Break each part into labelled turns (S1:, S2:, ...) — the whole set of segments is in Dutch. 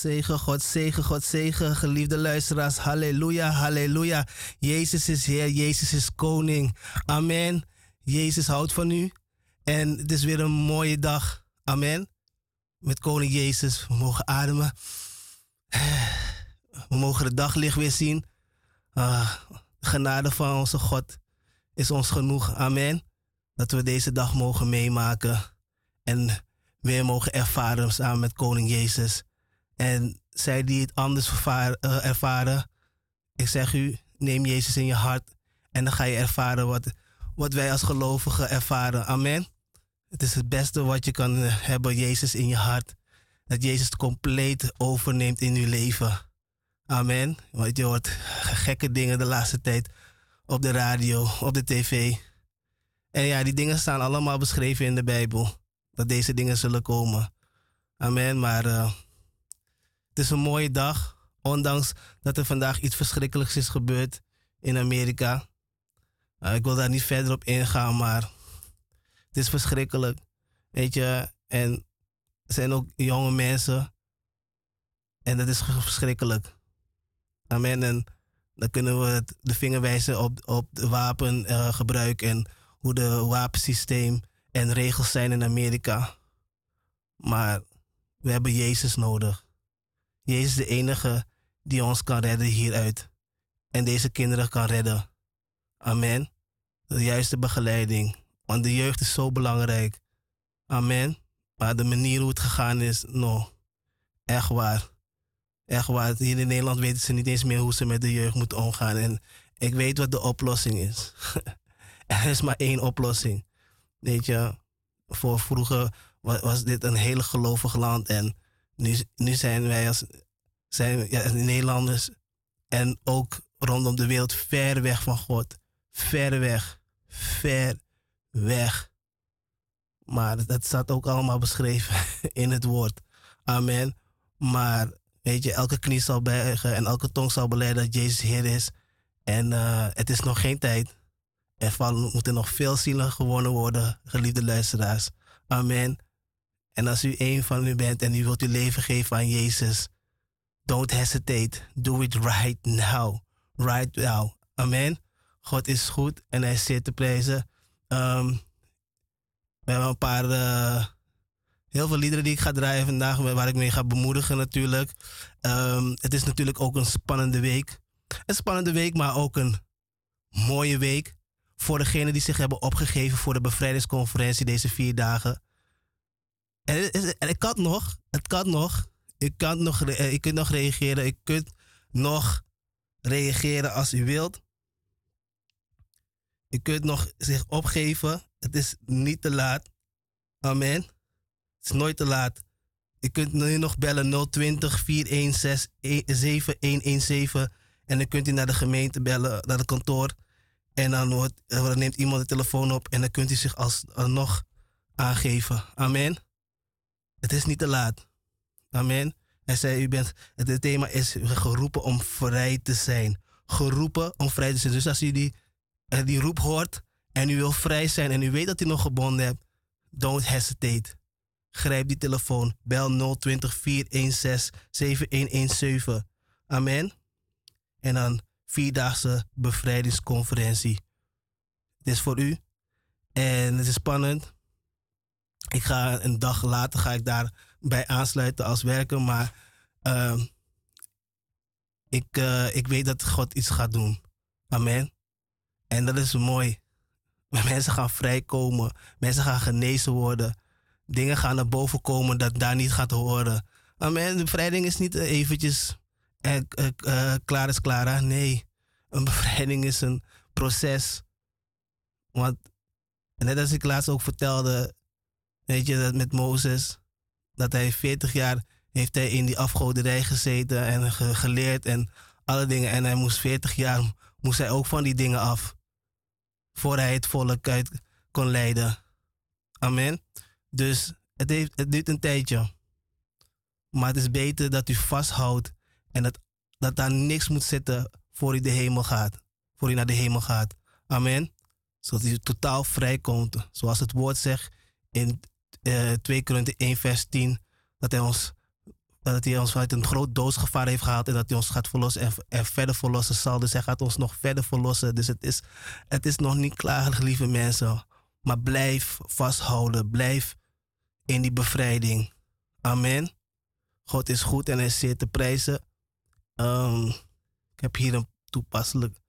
S1: Zegen, God zegen, God zegen, geliefde luisteraars. Halleluja, halleluja. Jezus is Heer, Jezus is Koning. Amen. Jezus houdt van u. En het is weer een mooie dag. Amen. Met Koning Jezus. We mogen ademen. We mogen het daglicht weer zien. Uh, de genade van onze God is ons genoeg. Amen. Dat we deze dag mogen meemaken. En weer mogen ervaren samen met Koning Jezus. En zij die het anders eh, ervaren, ik zeg u, neem Jezus in je hart en dan ga je ervaren wat, wat wij als gelovigen ervaren. Amen. Het is het beste wat je kan eh, hebben, Jezus in je hart. Dat Jezus het compleet overneemt in je leven. Amen. Want je hoort gekke dingen de laatste tijd op de radio, op de tv. En ja, die dingen staan allemaal beschreven in de Bijbel. Dat deze dingen zullen komen. Amen. Maar uh, het is een mooie dag. Ondanks dat er vandaag iets verschrikkelijks is gebeurd in Amerika. Uh, ik wil daar niet verder op ingaan, maar het is verschrikkelijk. Weet je, en er zijn ook jonge mensen. En dat is verschrikkelijk. Amen. En dan kunnen we de vinger wijzen op, op de wapengebruik uh, en hoe de wapensysteem en regels zijn in Amerika. Maar we hebben Jezus nodig. Jezus is de enige die ons kan redden hieruit. En deze kinderen kan redden. Amen. De juiste begeleiding. Want de jeugd is zo belangrijk. Amen. Maar de manier hoe het gegaan is, no. Echt waar. Echt waar. Hier in Nederland weten ze niet eens meer hoe ze met de jeugd moeten omgaan. En ik weet wat de oplossing is. er is maar één oplossing. Weet je, voor vroeger was dit een hele gelovig land. En nu, nu zijn wij als, zijn, Nederlanders en ook rondom de wereld ver weg van God. Ver weg. Ver weg. Maar dat staat ook allemaal beschreven in het woord. Amen. Maar weet je, elke knie zal buigen en elke tong zal beleiden dat Jezus Heer is. En uh, het is nog geen tijd. Er moeten nog veel zielen gewonnen worden, geliefde luisteraars. Amen. En als u een van u bent en u wilt uw leven geven aan Jezus, don't hesitate. Do it right now. Right now. Amen. God is goed en hij zeer te prijzen. Um, we hebben een paar, uh, heel veel liederen die ik ga draaien vandaag, waar ik mee ga bemoedigen natuurlijk. Um, het is natuurlijk ook een spannende week. Een spannende week, maar ook een mooie week. Voor degenen die zich hebben opgegeven voor de bevrijdingsconferentie deze vier dagen. En, en ik kan nog, het kan nog. Je, kan nog, je kunt nog reageren. Je kunt nog reageren als u wilt. Je kunt nog zich opgeven. Het is niet te laat. Amen. Het is nooit te laat. Je kunt nu nog bellen 020 416 7117. En dan kunt u naar de gemeente bellen, naar het kantoor. En dan, wordt, dan neemt iemand de telefoon op en dan kunt u zich alsnog aangeven. Amen. Het is niet te laat. Amen. Hij zei, u bent, het thema is geroepen om vrij te zijn. Geroepen om vrij te zijn. Dus als u die, eh, die roep hoort en u wil vrij zijn en u weet dat u nog gebonden hebt, don't hesitate. Grijp die telefoon. Bel 020 416 7117. Amen. En dan vierdaagse bevrijdingsconferentie. Het is voor u. En het is spannend. Ik ga een dag later ga ik daarbij aansluiten als werker, maar uh, ik, uh, ik weet dat God iets gaat doen. Amen. En dat is mooi. Mensen gaan vrijkomen. Mensen gaan genezen worden. Dingen gaan naar boven komen dat daar niet gaat horen. Amen. Bevrijding is niet eventjes uh, uh, klaar is klaar. Nee. Een bevrijding is een proces. Want net als ik laatst ook vertelde, Weet je, dat met Mozes, dat hij 40 jaar heeft hij in die afgoderij gezeten en geleerd en alle dingen. En hij moest 40 jaar, moest hij ook van die dingen af. Voor hij het volk uit kon leiden. Amen. Dus het, heeft, het duurt een tijdje. Maar het is beter dat u vasthoudt en dat, dat daar niks moet zitten voor u de hemel gaat. Voor u naar de hemel gaat. Amen. Zodat u totaal vrij komt. Zoals het woord zegt in uh, 2 Korinthe 1 vers 10, dat hij ons Dat hij ons vanuit een groot doodsgevaar heeft gehaald. En dat hij ons gaat verlossen en, verder verlossen zal. Dus hij gaat ons nog verder verlossen. Dus het is, het is nog niet klaar, lieve mensen. Maar blijf vasthouden. Blijf in die bevrijding. Amen. God is goed en hij is zeer te prijzen. Um, ik heb hier een toepasselijk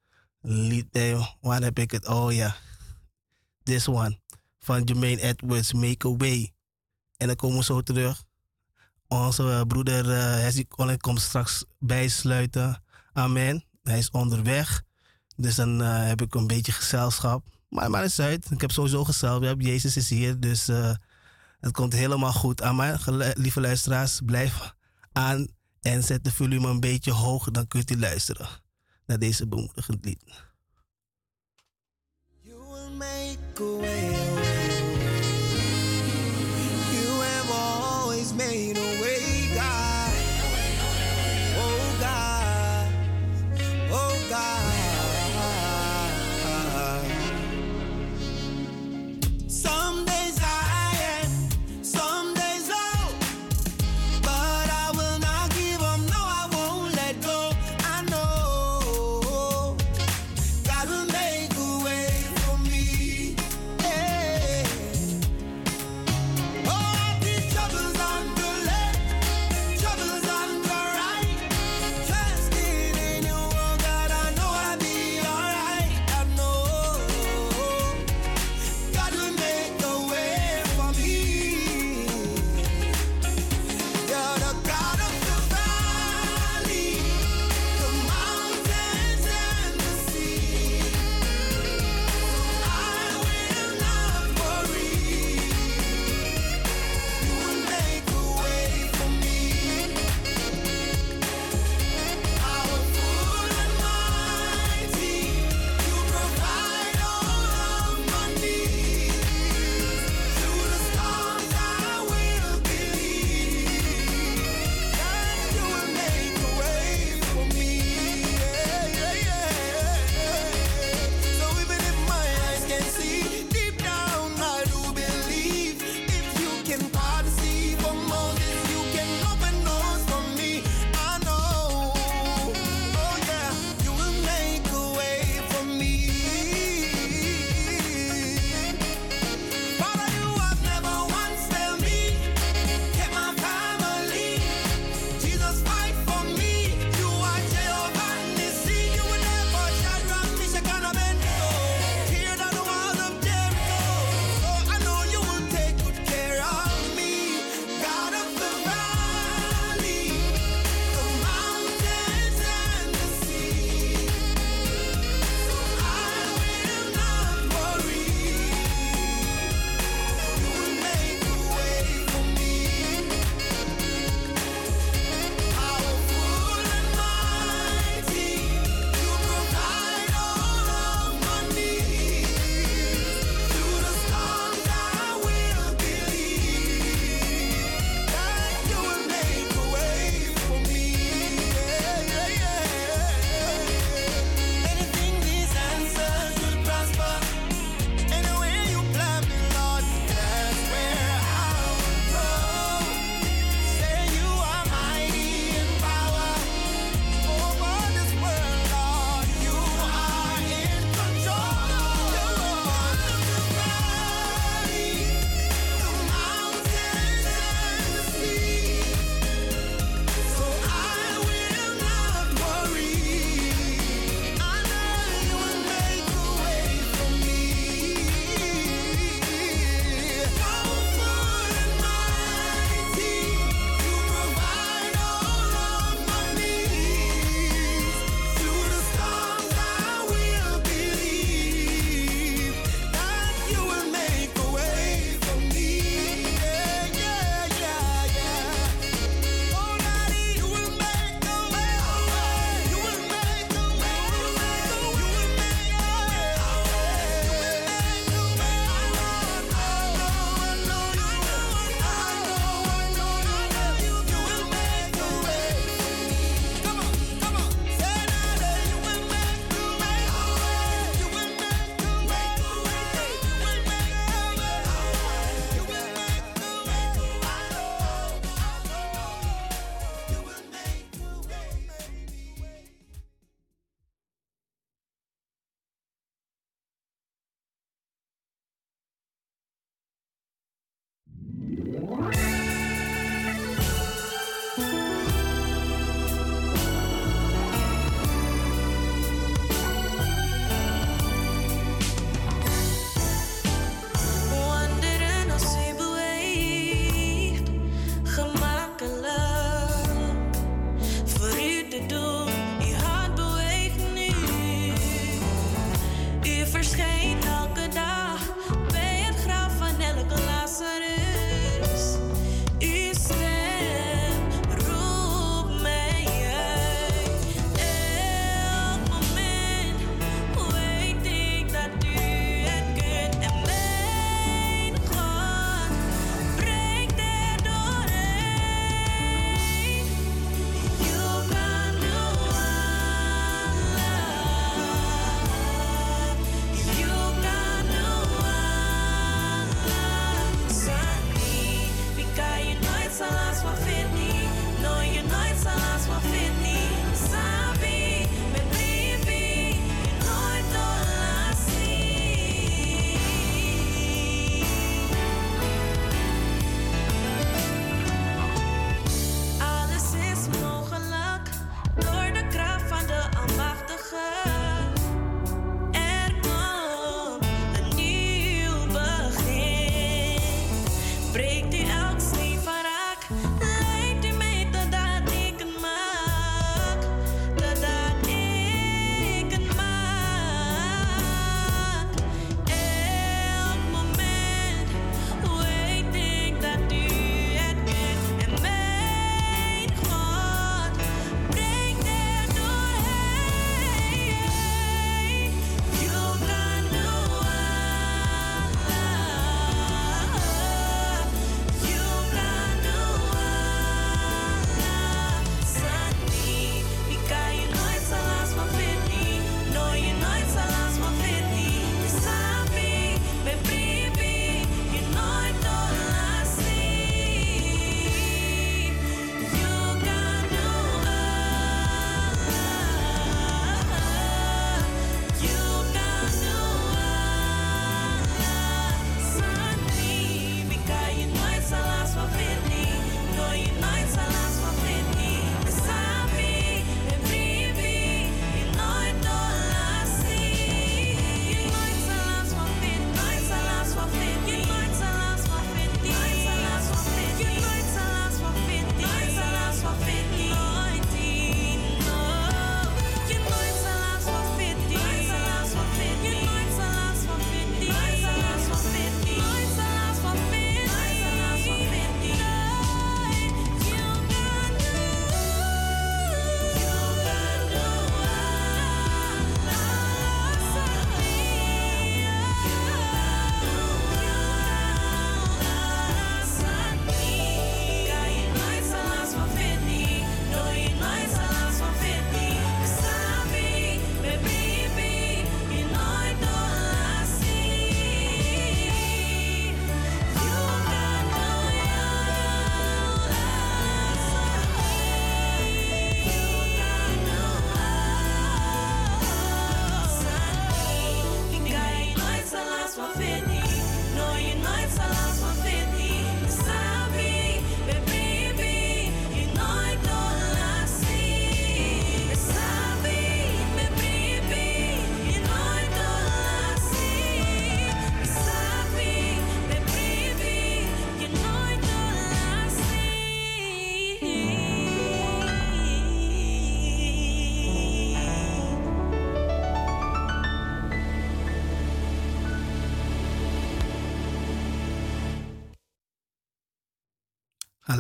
S1: lied. Waar heb ik het? Oh ja. This one. Van Jermaine Edwards, Make a Way. En dan komen we zo terug. Onze uh, broeder uh, Hessie komt straks bijsluiten. Amen. Hij is onderweg. Dus dan uh, heb ik een beetje gezelschap. Maar, maar het uit. Ik heb sowieso gezelschap. Jezus is hier. Dus het komt helemaal goed. Amen. Lieve luisteraars, blijf aan en zet de volume een beetje hoog. Dan kunt u luisteren naar deze bemoedigend lied. You.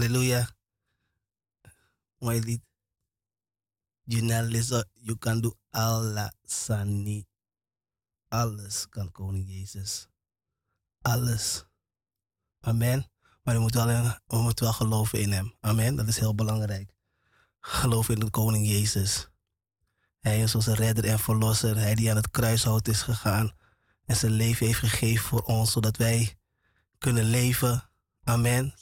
S1: Halleluja. Mooi lied. You kan doen alla sani. Alles kan koning Jezus. Alles. Amen. Maar we moeten, wel, we wel geloven in hem. Amen. Dat is heel belangrijk. Geloof in de koning Jezus. Hij is onze redder en verlosser. Hij die aan het kruishout is gegaan. En zijn leven heeft gegeven voor ons. Zodat wij kunnen leven. Amen.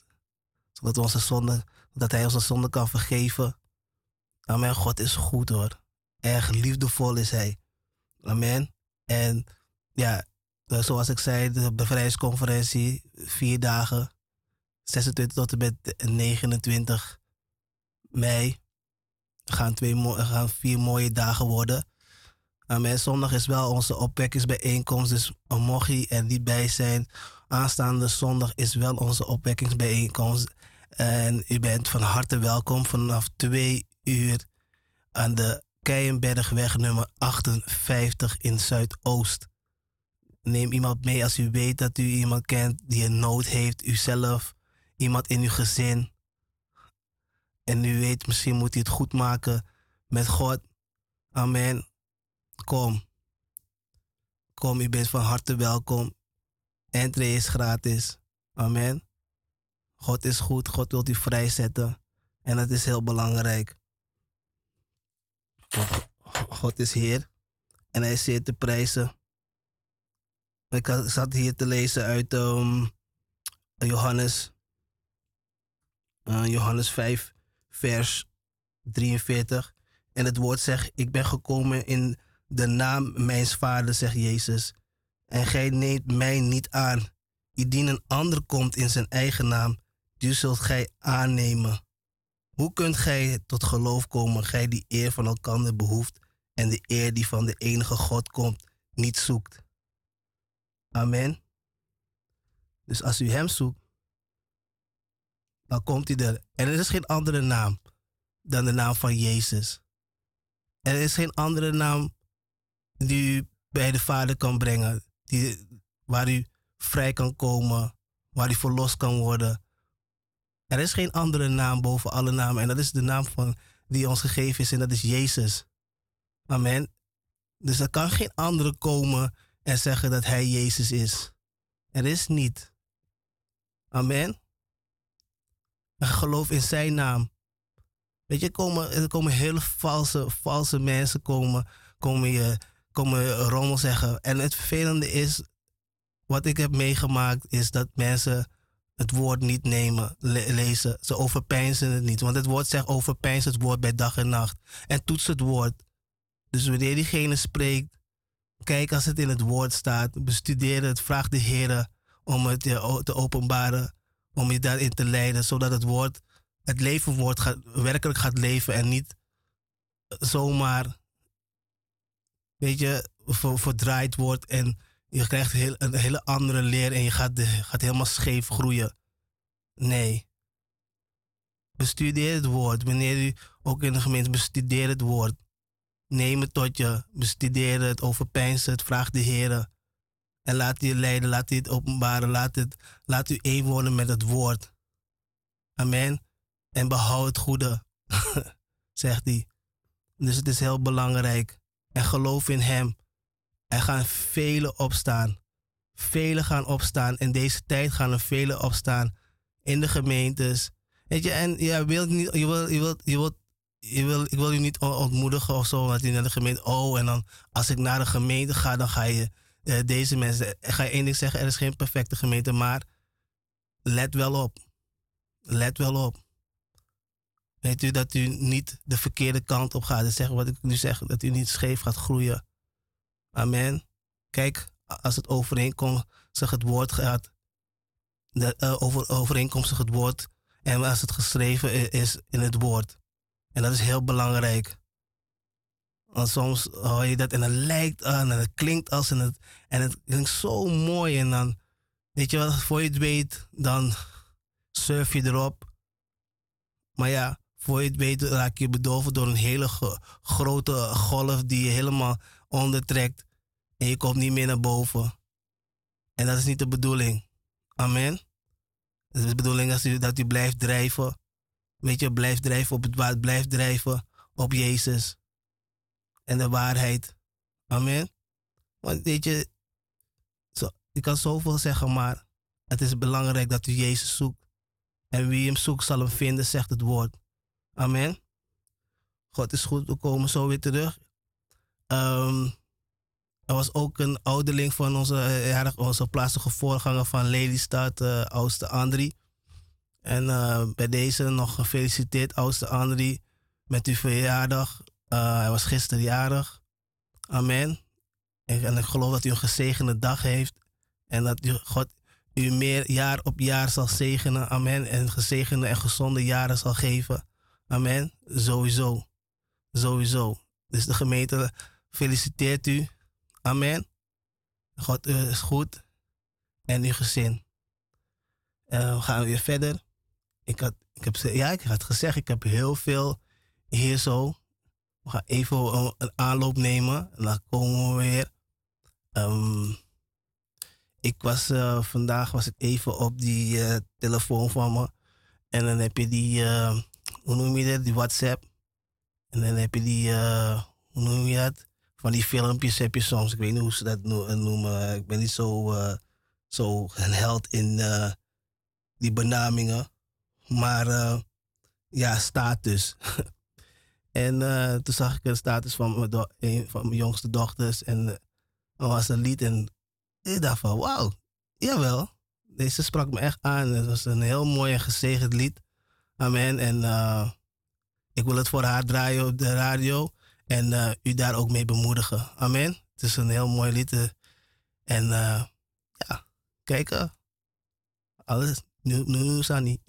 S1: Zodat, onze zonde, dat hij onze zonde kan vergeven. Amen. God is goed hoor. Erg liefdevol is hij. Amen. En ja, zoals ik zei, de bevrijdingsconferentie, vier dagen, 26 tot en met 29 mei. Gaan, twee, gaan vier mooie dagen worden. Amen. Zondag is wel onze opwekkingsbijeenkomst, dus mocht je er niet bij zijn, aanstaande zondag is wel onze opwekkingsbijeenkomst. En u bent van harte welkom vanaf twee uur aan de Keienbergweg nummer 58 in Zuidoost. Neem iemand mee als u weet dat u iemand kent die een nood heeft, uzelf, iemand in uw gezin. En u weet, misschien moet u het goed maken met God. Amen. Kom. Kom, u bent van harte welkom. Entree is gratis. Amen. God is goed, God wil u vrijzetten. En dat is heel belangrijk. God is Heer en Hij zeer te prijzen. Ik zat hier te lezen uit um, Johannes, uh, Johannes 5, vers 43. En het woord zegt: Ik ben gekomen in de naam mijns vaders, zegt Jezus. En gij neemt mij niet aan. Indien een ander komt in zijn eigen naam, die zult gij aannemen. Hoe kunt gij tot geloof komen, gij die eer van elkander behoeft en de eer die van de enige God komt, niet zoekt? Amen. Dus als u Hem zoekt, dan komt hij er. En er is geen andere naam dan de naam van Jezus. Er is geen andere naam die u bij de Vader kan brengen, die, waar u vrij kan komen, waar u verlost kan worden er is geen andere naam boven alle namen. En dat is de naam van, die ons gegeven is. En dat is Jezus. Amen. Dus er kan geen andere komen en zeggen dat hij Jezus is. Er is niet. Amen. En geloof in zijn naam. Weet je, komen, er komen hele valse, valse mensen komen, komen, je, komen rommel zeggen. En het vervelende is, wat ik heb meegemaakt, is dat mensen het woord niet nemen, lezen. Ze overpijnzen het niet. Want het woord zegt overpijns het woord bij dag en nacht. En toets het woord. Dus wanneer diegene spreekt, kijk als het in het woord staat. Bestudeer het. Vraag de Heer om het te openbaren. Om je daarin te leiden. Zodat het woord, het leven wordt, gaat, werkelijk gaat leven. En niet zomaar, weet je, verdraaid wordt en je krijgt heel, een hele andere leer en je gaat, gaat helemaal scheef groeien. Nee. Bestudeer het woord. Wanneer u ook in de gemeente bestudeer het woord. Neem het tot je. Bestudeer het, overpijns het, vraag de Heer. En laat je leiden, laat je het openbaren. Laat, het, laat u één worden met het woord. Amen. En behoud het goede, zegt hij. Dus het is heel belangrijk. En geloof in Hem. Er gaan velen opstaan. Velen gaan opstaan. In deze tijd gaan er velen opstaan. In de gemeentes. Weet je, en ja, wil niet, je wil, je wilt, je wilt, je wil, ik wil je niet ontmoedigen of zo, want je naar de gemeente, oh, en dan als ik naar de gemeente ga, dan ga je uh, deze mensen, ga je één ding zeggen, er is geen perfecte gemeente, maar let wel op. Let wel op. Weet u dat u niet de verkeerde kant op gaat. Dat zeggen wat ik nu zeg, dat u niet scheef gaat groeien. Amen. Kijk, als het overeenkomstig het woord gaat, de, over, overeenkomstig het woord en als het geschreven is in het woord. En dat is heel belangrijk. Want soms hoor je dat en het lijkt aan en het klinkt als en het, en het klinkt zo mooi. En dan, weet je wat, voor je het weet, dan surf je erop. Maar ja, voor je het weet raak je bedolven door een hele grote golf die je helemaal ondertrekt en je komt niet meer naar boven. En dat is niet de bedoeling. Amen. Dus de bedoeling is dat u blijft drijven. Weet je, blijft drijven op het waard, blijft drijven op Jezus. En de waarheid. Amen. Want weet je, zo, je kan zoveel zeggen, maar het is belangrijk dat u Jezus zoekt. En wie hem zoekt zal hem vinden, zegt het woord. Amen. God is goed, we komen zo weer terug. Um, er was ook een ouderling van onze, ja, onze plaatselijke voorganger van Lelystad, uh, oudste Andri. En uh, bij deze nog gefeliciteerd, oudste Andri, met uw verjaardag. Hij was gisteren jarig. Amen. En, en, ik geloof dat u een gezegende dag heeft. En dat u, God u meer jaar op jaar zal zegenen. Amen. En gezegende en gezonde jaren zal geven. Amen. Sowieso. Sowieso. Dus de gemeente feliciteert u. Amen. God is goed. En uw gezin. Uh, we gaan weer verder. Ik had, ik heb, ja, ik had gezegd, ik heb heel veel hier zo. We gaan even een, aanloop nemen. En dan komen we weer. Um, ik was uh, vandaag was ik even op die telefoon van me. En dan heb je die, hoe noem je dat? Die WhatsApp. En dan heb je die, hoe noem je dat? Van die filmpjes heb je soms. Ik weet niet hoe ze dat noemen. Ik ben niet zo, zo een held in die benamingen. Maar ja, status. en toen zag ik een status van mijn, een van mijn jongste dochters. En er was een lied en ik dacht van, wauw, jawel. Deze sprak me echt aan. Het was een heel mooi en gezegend lied. Amen. En ik wil het voor haar draaien op de radio. En uh, u daar ook mee bemoedigen. Amen. Het is een heel mooi lied. Eh. En uh, ja, kijken. Alles. Nu, nu, nu, niet.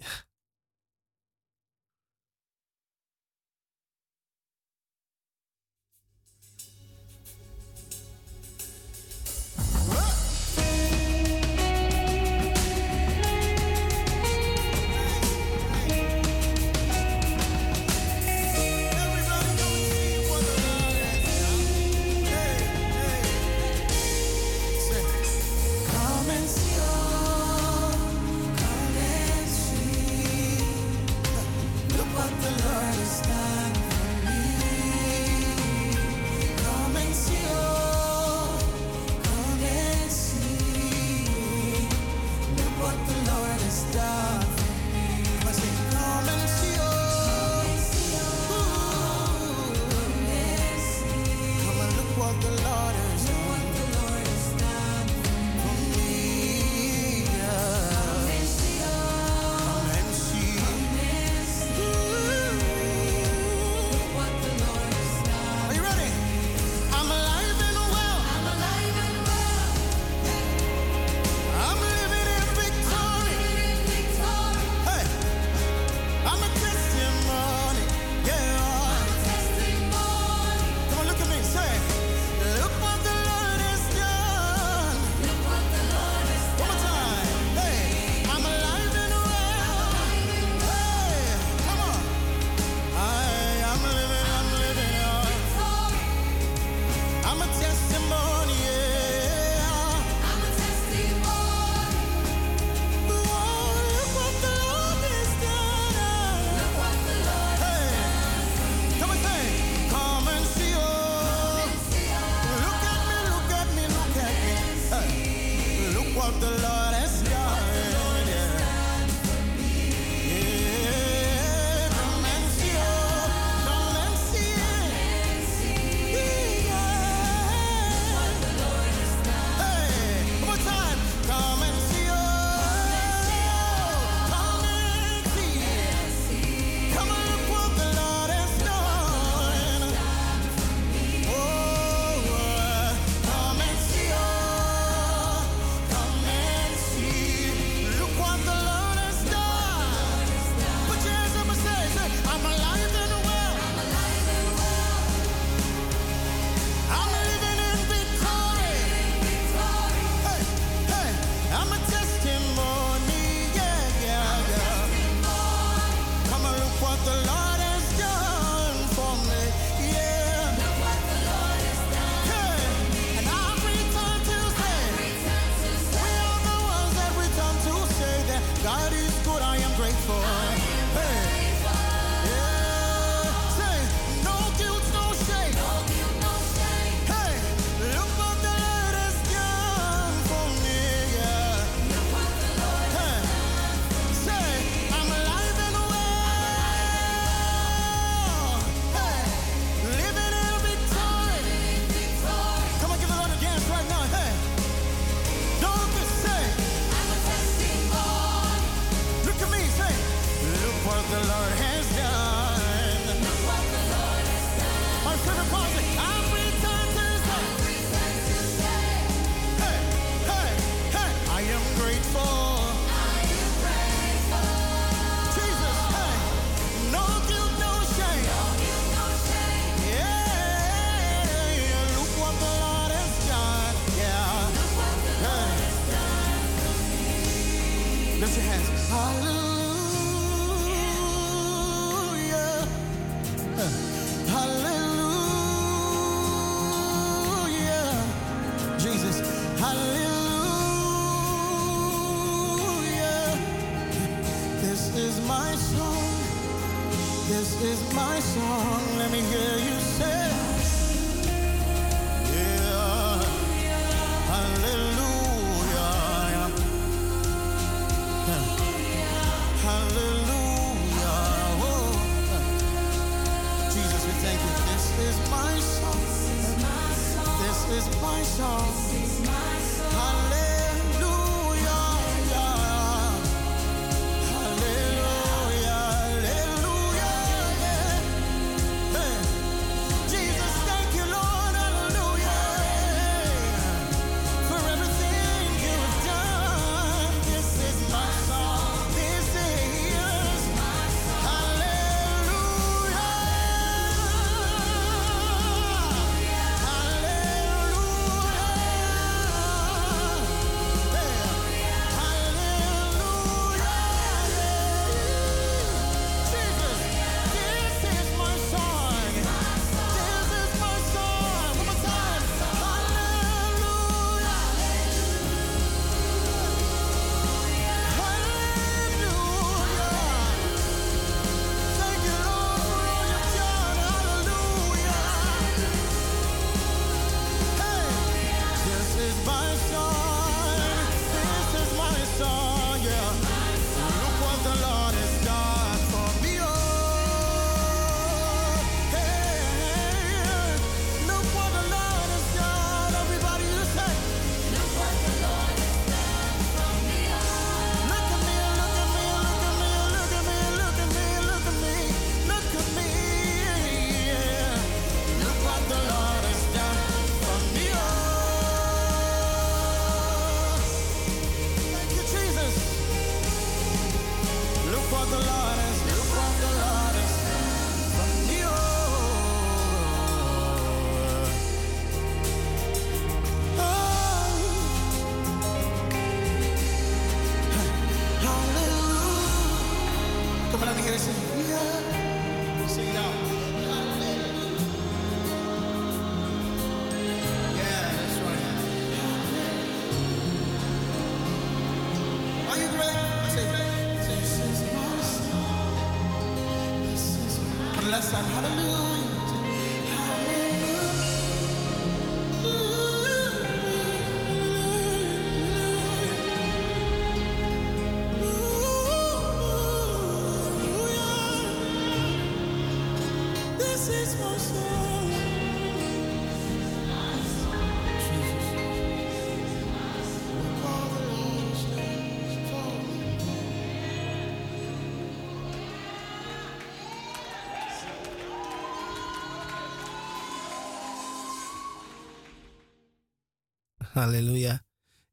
S1: Halleluja.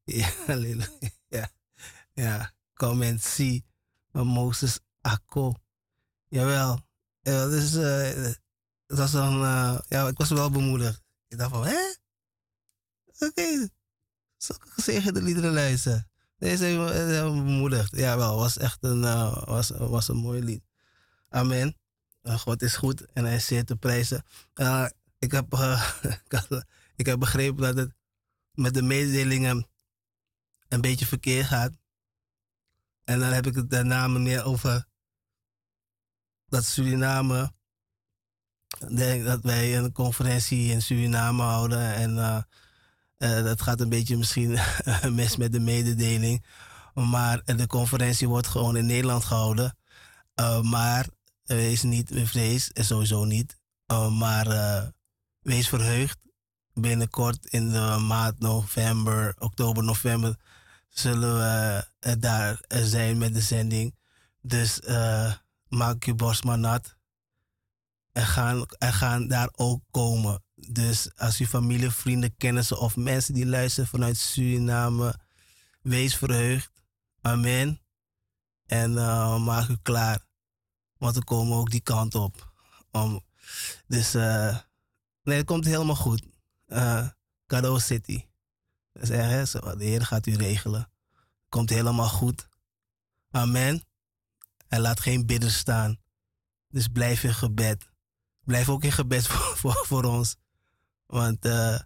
S1: Ja, halleluja. Ja, ja. Kom en zie Mozes Akko. Jawel. Ja, dus, eh, het was dan, eh, ja, ik was wel bemoedigd. Ik dacht van, hè? Oké, okay. zulke gezegende liederen luisteren. Heeft me eh, bemoedigd. Jawel, was echt een, uh, was, was een mooi lied. Amen. God is goed en hij is zeer te prijzen. Ik, heb, ik heb begrepen dat het met de mededelingen een beetje verkeerd gaat. En dan heb ik het daarna meer over dat Suriname. Denk dat wij een conferentie in Suriname houden. En uh, uh, dat gaat een beetje misschien mis met de mededeling. Maar de conferentie wordt gewoon in Nederland gehouden. Uh, maar wees niet bevreesd, en sowieso niet. maar wees verheugd binnenkort in de maand november, oktober, november zullen we uh, daar uh, zijn met de zending. Dus uh, maak je borst maar nat. En gaan, en gaan daar ook komen. Dus als u familie, vrienden, kennissen of mensen die luisteren vanuit Suriname, wees verheugd. Amen. En maak u klaar. Want we komen ook die kant op. Um, dus nee, het komt helemaal goed Cadeau City. Dus de Heer gaat u regelen. Komt helemaal goed. Amen. En laat geen bidden staan. Dus blijf in gebed. Blijf ook in gebed voor, voor, voor ons. Want uh, hij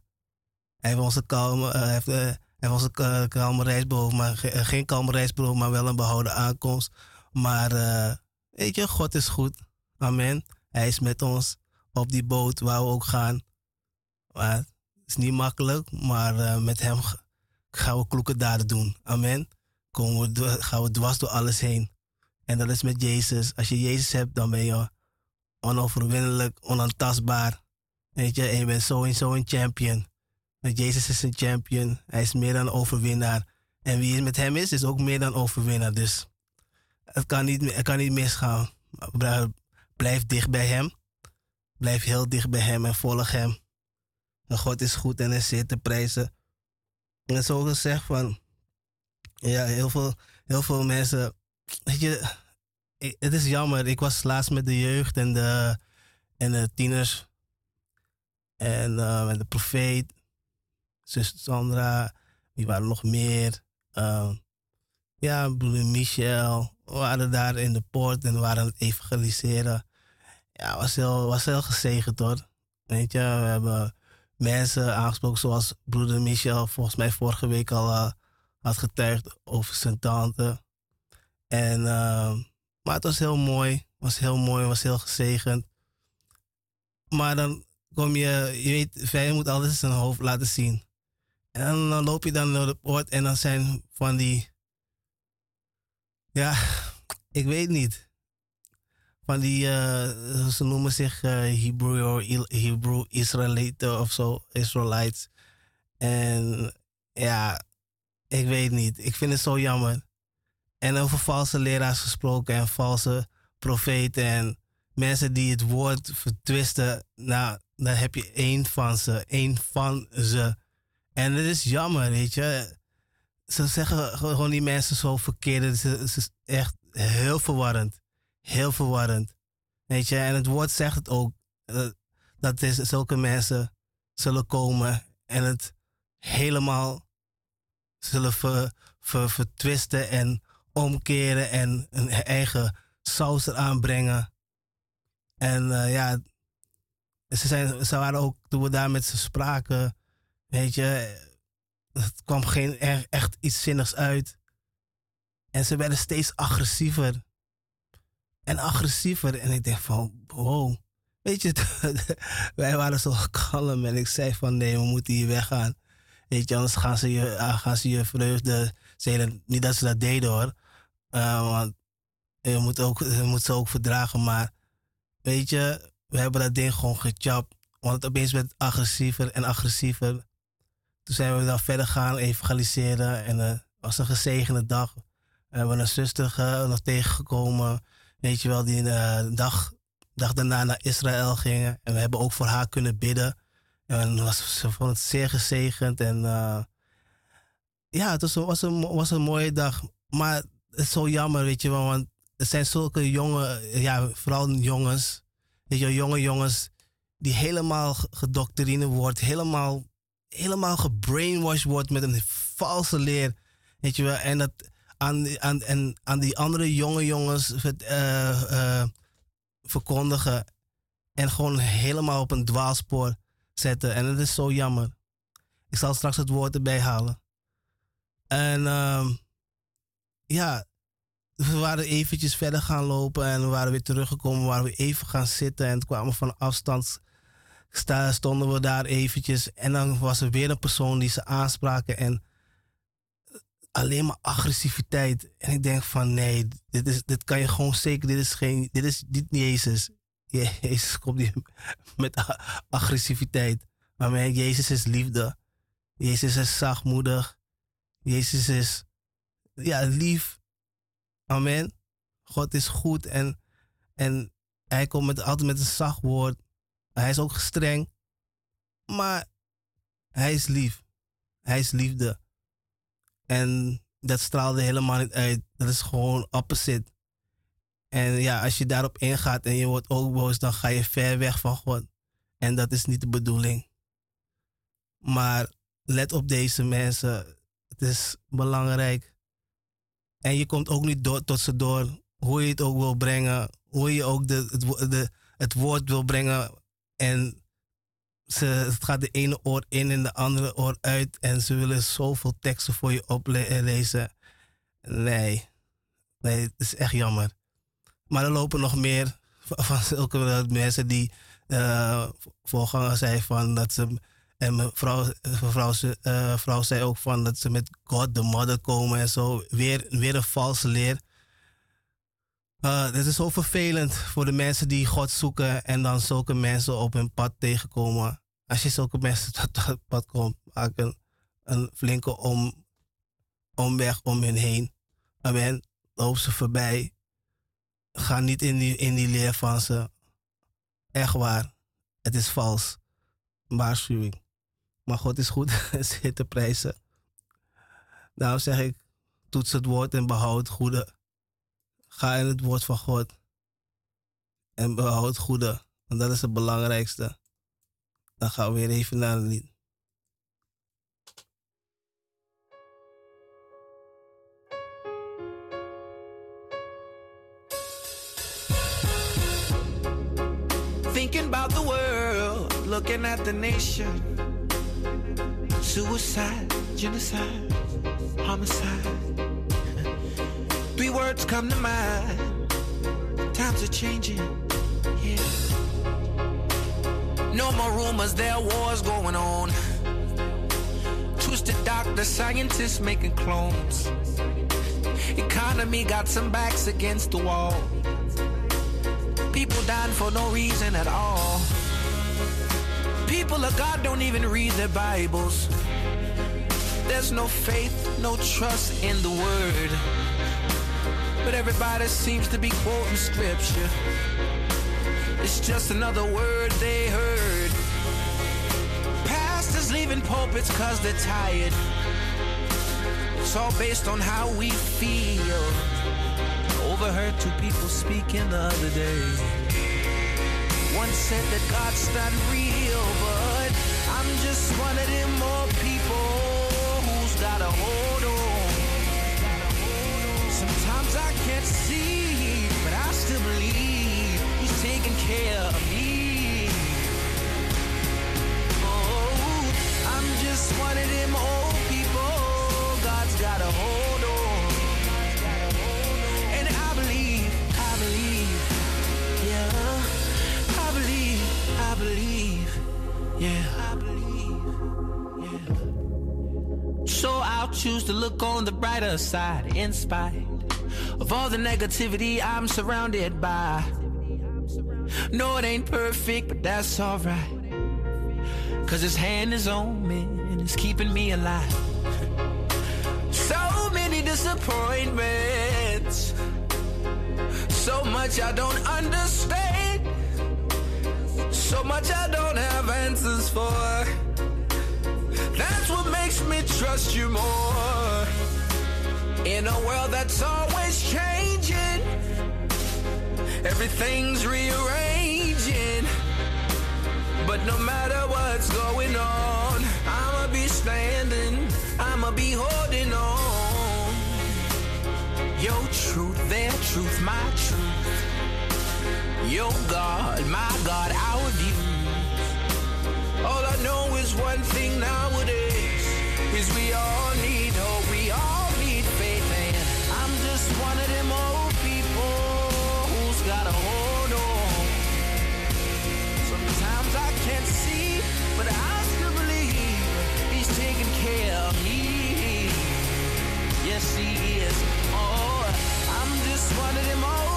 S1: heeft onze kalme, uh, hij maar ge, geen kalme reis behoofd, maar wel een behouden aankomst. Maar weet je, God is goed. Amen. Hij is met ons op die boot waar we ook gaan. Maar is niet makkelijk, maar uh, met hem gaan we kloeke daden doen. Amen. Komen we, gaan we dwars door alles heen. En dat is met Jezus. Als je Jezus hebt, dan ben je onoverwinnelijk, onaantastbaar. Weet je, en je bent sowieso een champion. Want Jezus is een champion. Hij is meer dan overwinnaar. En wie met hem is, is ook meer dan overwinnaar. Dus het kan niet, het kan niet misgaan. Blijf dicht bij hem. Blijf heel dicht bij hem en volg hem. God is goed en is zeer te prijzen. En zo gezegd van, ja, heel veel, heel veel mensen, weet je, het is jammer. Ik was laatst met de jeugd en de, en de tieners en uh, met de profeet, zus Sandra, wie waren nog meer? Uh, ja, broeder Michel, we waren daar in de poort en waren aan het evangeliseren. Ja, was heel, was heel gezegend hoor. Weet je, we hebben mensen aangesproken zoals broeder Michel volgens mij vorige week al uh, had getuigd over zijn tante. En, uh, maar het was heel mooi, was heel mooi, was heel gezegend. Maar dan kom je, je weet, vijand moet altijd zijn hoofd laten zien. En dan loop je dan door de poort en dan zijn van die, ja, ik weet niet. Van die, uh, ze noemen zich uh, Hebrew, Hebrew of zo, Israelites. En ja, ik weet niet. Ik vind het zo jammer. En over valse leraars gesproken en valse profeten en mensen die het woord vertwisten. Nou, dan heb je één van ze, één van ze. En het is jammer, weet je. Ze zeggen gewoon die mensen zo verkeerd. Het is echt heel verwarrend. Heel verwarrend. Weet je, en het woord zegt het ook. Eh, dat is, zulke mensen zullen komen en het helemaal zullen ver, ver, vertwisten en omkeren en een eigen saus eraan brengen. En uh, ja, ze, zijn, ze waren ook, toen we daar met ze spraken, weet je, het kwam geen echt iets zinnigs uit. En ze werden steeds agressiever. En agressiever. En ik denk van, wow. Weet je, wij waren zo kalm en ik zei van nee, we moeten hier weggaan. Weet je, anders gaan ze je, ah, gaan ze je vreugde. Zeiden, niet dat ze dat deden hoor. Uh, want je moet, ook, je moet ze ook verdragen. Maar weet je, we hebben dat ding gewoon gechapt. Want het opeens werd agressiever en agressiever. Toen zijn we dan verder gaan evangeliseren. En het uh, was een gezegende dag. We hebben een zuster uh, nog tegengekomen. Weet je wel, die de dag, dag daarna naar Israël gingen. En we hebben ook voor haar kunnen bidden. En was, ze vond het zeer gezegend. En uh, ja, het was, was, een, was een mooie dag. Maar het is zo jammer, weet je wel. Want er zijn zulke jonge, ja, vooral jongens. Weet je, jonge jongens die helemaal gedoctrine wordt. Helemaal, helemaal gebrainwashed wordt met een valse leer. Weet je wel. En dat aan, en aan die andere jonge jongens uh, uh, verkondigen. En gewoon helemaal op een dwaalspoor zetten. En dat is zo jammer. Ik zal straks het woord erbij halen. En uh, ja, we waren eventjes verder gaan lopen en we waren weer teruggekomen. We waren weer even gaan zitten en kwamen van afstand. Stonden we daar eventjes en dan was er weer een persoon die ze aanspraken en alleen maar agressiviteit. En ik denk van nee, dit, is, dit kan je gewoon zeker, dit is geen, dit is niet Jezus. Jezus komt niet met agressiviteit. Maar Jezus is liefde. Jezus is zachtmoedig. Jezus is ja, lief. Amen. God is goed en, en hij komt met, altijd met een zacht woord. Hij is ook streng. Maar hij is lief. Hij is liefde. En dat straalde helemaal niet uit. Dat is gewoon opposite. En ja, als je daarop ingaat en je wordt ook boos, dan ga je ver weg van God. En dat is niet de bedoeling. Maar let op deze mensen. Het is belangrijk. En je komt ook niet door, tot ze door. Hoe je het ook wil brengen. Hoe je ook de, de, het woord wil brengen. En ze, het gaat de ene oor in en de andere oor uit. En ze willen zoveel teksten voor je oplezen. Nee, nee, het is echt jammer. Maar er lopen nog meer van zulke mensen die eh voorganger zijn van dat ze. En mevrouw, mevrouw, ze- eh, vrouw zei ook van dat ze met God de Mother komen en zo. Weer, weer een valse leer. Eh dit is zo vervelend voor de mensen die God zoeken en dan zulke mensen op hun pad tegenkomen. Als je zulke mensen op dat pad komt, maak een, een flinke om, omweg om hen heen. Amen. Loop ze voorbij. Ga niet in die, in die leer van ze. Echt waar. Het is vals. Waarschuwing. Maar God is goed. Zit te prijzen. Daarom zeg ik, toets het woord en behoud het goede. Ga in het woord van God. En behoud het goede. Want dat is het belangrijkste. Dan gaan we weer even naar een lied.
S2: Thinking about the world, looking at the nation. Suicide, genocide, homicide. Three words come to mind. Times are changing. No more rumors, there are wars going on. Twisted doctor, scientists making clones. Economy got some backs against the wall. People dying for no reason at all. People of God don't even read their Bibles. There's no faith, no trust in the word. But everybody seems to be quoting scripture. It's just another word they heard. Pastors leaving pulpits cause they're tired. It's all based on how we feel. Overheard two people speaking the other day. One said that God's not real, but I'm just one of them more people who's got a hold on. Sometimes I can't see, but I still believe taking care of me. Oh, I'm just one of them old people. God's got a hold on. And I believe, I believe, yeah. I believe, I believe, yeah. I believe, yeah. So I'll choose to look on the brighter side in spite of all the negativity I'm surrounded by. No, it ain't perfect, but that's alright. Cause his hand is on me and it's keeping me alive. So many disappointments. So much I don't understand. So much I don't have answers for. That's what makes me trust you more. In a world that's always changing, everything's rearranging. No matter what's going on, I'ma be standing, I'ma be holding on. Your truth, their truth, my truth. Your God, my God, our views. All I know is one thing nowadays is we all need just one of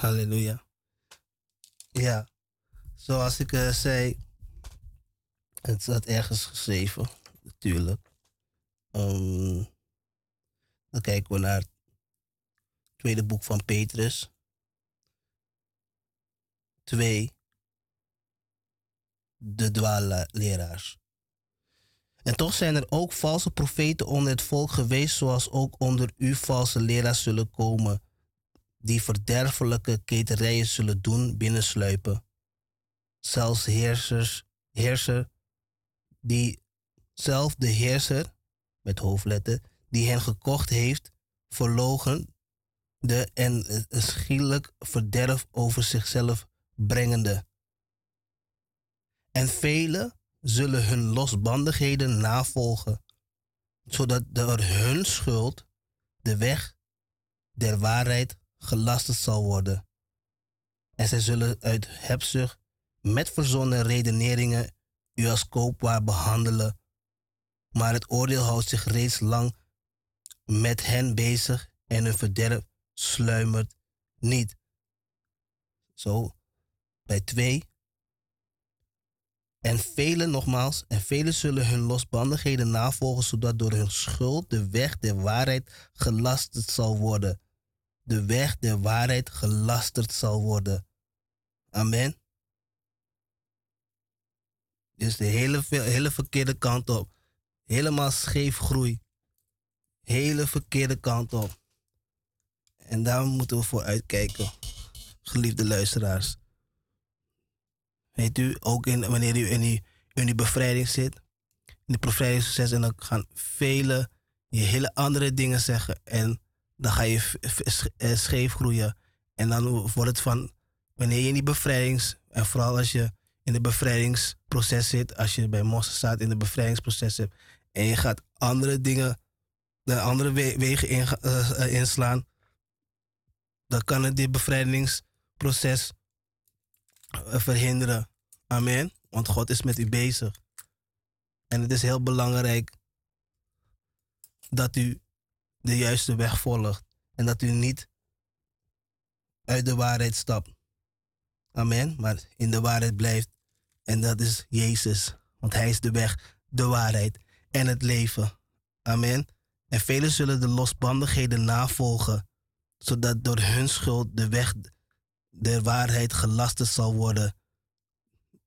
S1: Halleluja. Ja, zoals ik eh, zei, het staat ergens geschreven, natuurlijk. Ehm, dan kijken we naar tweede boek van Petrus. 2. De dwaalleraars. En toch zijn er ook valse profeten onder het volk geweest, zoals ook onder u valse leraars zullen komen, die verderfelijke keterijen zullen doen binnensluipen. Zelfs heersers, heerser, die zelf de heerser, met hoofdletter, die hen gekocht heeft, verlogen de en schielijk verderf over zichzelf brengende. En velen zullen hun losbandigheden navolgen, zodat door hun schuld de weg der waarheid gelasterd zal worden. En zij zullen uit hebzucht met verzonnen redeneringen u als koopwaar behandelen, maar het oordeel houdt zich reeds lang met hen bezig en hun verderf sluimert niet. Zo, bij twee. En velen nogmaals, en velen zullen hun losbandigheden navolgen, zodat door hun schuld de weg der waarheid gelasterd zal worden. De weg der waarheid gelasterd zal worden. Amen. Dus de hele, hele verkeerde kant op. Helemaal scheef groei. Hele verkeerde kant op. En daar moeten we voor uitkijken, geliefde luisteraars. Weet u, ook in, wanneer u in die, in die bevrijding zit, in die bevrijdingsproces, en dan gaan vele je hele andere dingen zeggen. En dan ga je eh, scheef groeien. En dan wordt het van, wanneer je in die bevrijdings, en vooral als je in het bevrijdingsproces zit, als je bij Mossen staat in het bevrijdingsproces zit, en je gaat andere dingen, de andere we- wegen eh, eh, inslaan, dan kan het dit bevrijdingsproces eh, verhinderen. Amen. Want God is met u bezig. En het is heel belangrijk dat u de juiste weg volgt. En dat u niet uit de waarheid stapt. Amen. Maar in de waarheid blijft. En dat is Jezus. Want Hij is de weg, de waarheid en het leven. Amen. En velen zullen de losbandigheden navolgen, zodat door hun schuld de weg der waarheid gelasterd zal worden.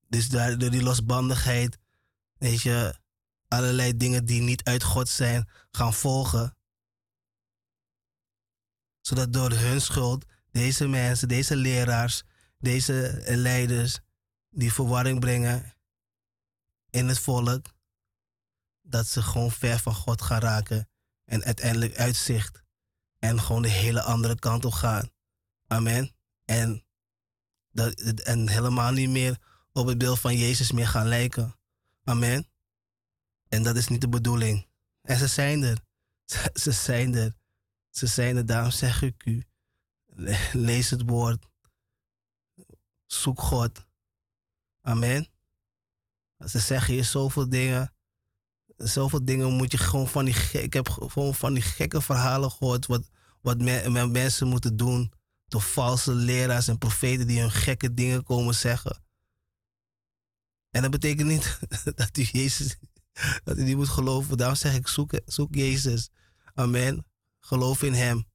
S1: Dus daar, door die losbandigheid, weet je, allerlei dingen die niet uit God zijn, gaan volgen. Zodat door hun schuld deze mensen, deze leraars, deze leiders, die verwarring brengen in het volk, dat ze gewoon ver van God gaan raken en uiteindelijk uitzicht en gewoon de hele andere kant op gaan. Amen. En, dat, en helemaal niet meer op het beeld van Jezus meer gaan lijken. Amen. En dat is niet de bedoeling. En ze zijn er. Ze, ze zijn er. Ze zijn er. Daarom zeg ik u. le- Lees het woord. Zoek God. Amen. Ze zeggen je zoveel dingen. Zoveel dingen moet je gewoon van die Ik heb gewoon van die gekke verhalen gehoord. Wat, wat me- me- mensen moeten doen. Door valse leraars en profeten die hun gekke dingen komen zeggen. En dat betekent niet dat u Jezus, dat u moet geloven. Daarom zeg ik, zoek, zoek Jezus. Amen. Geloof in Hem.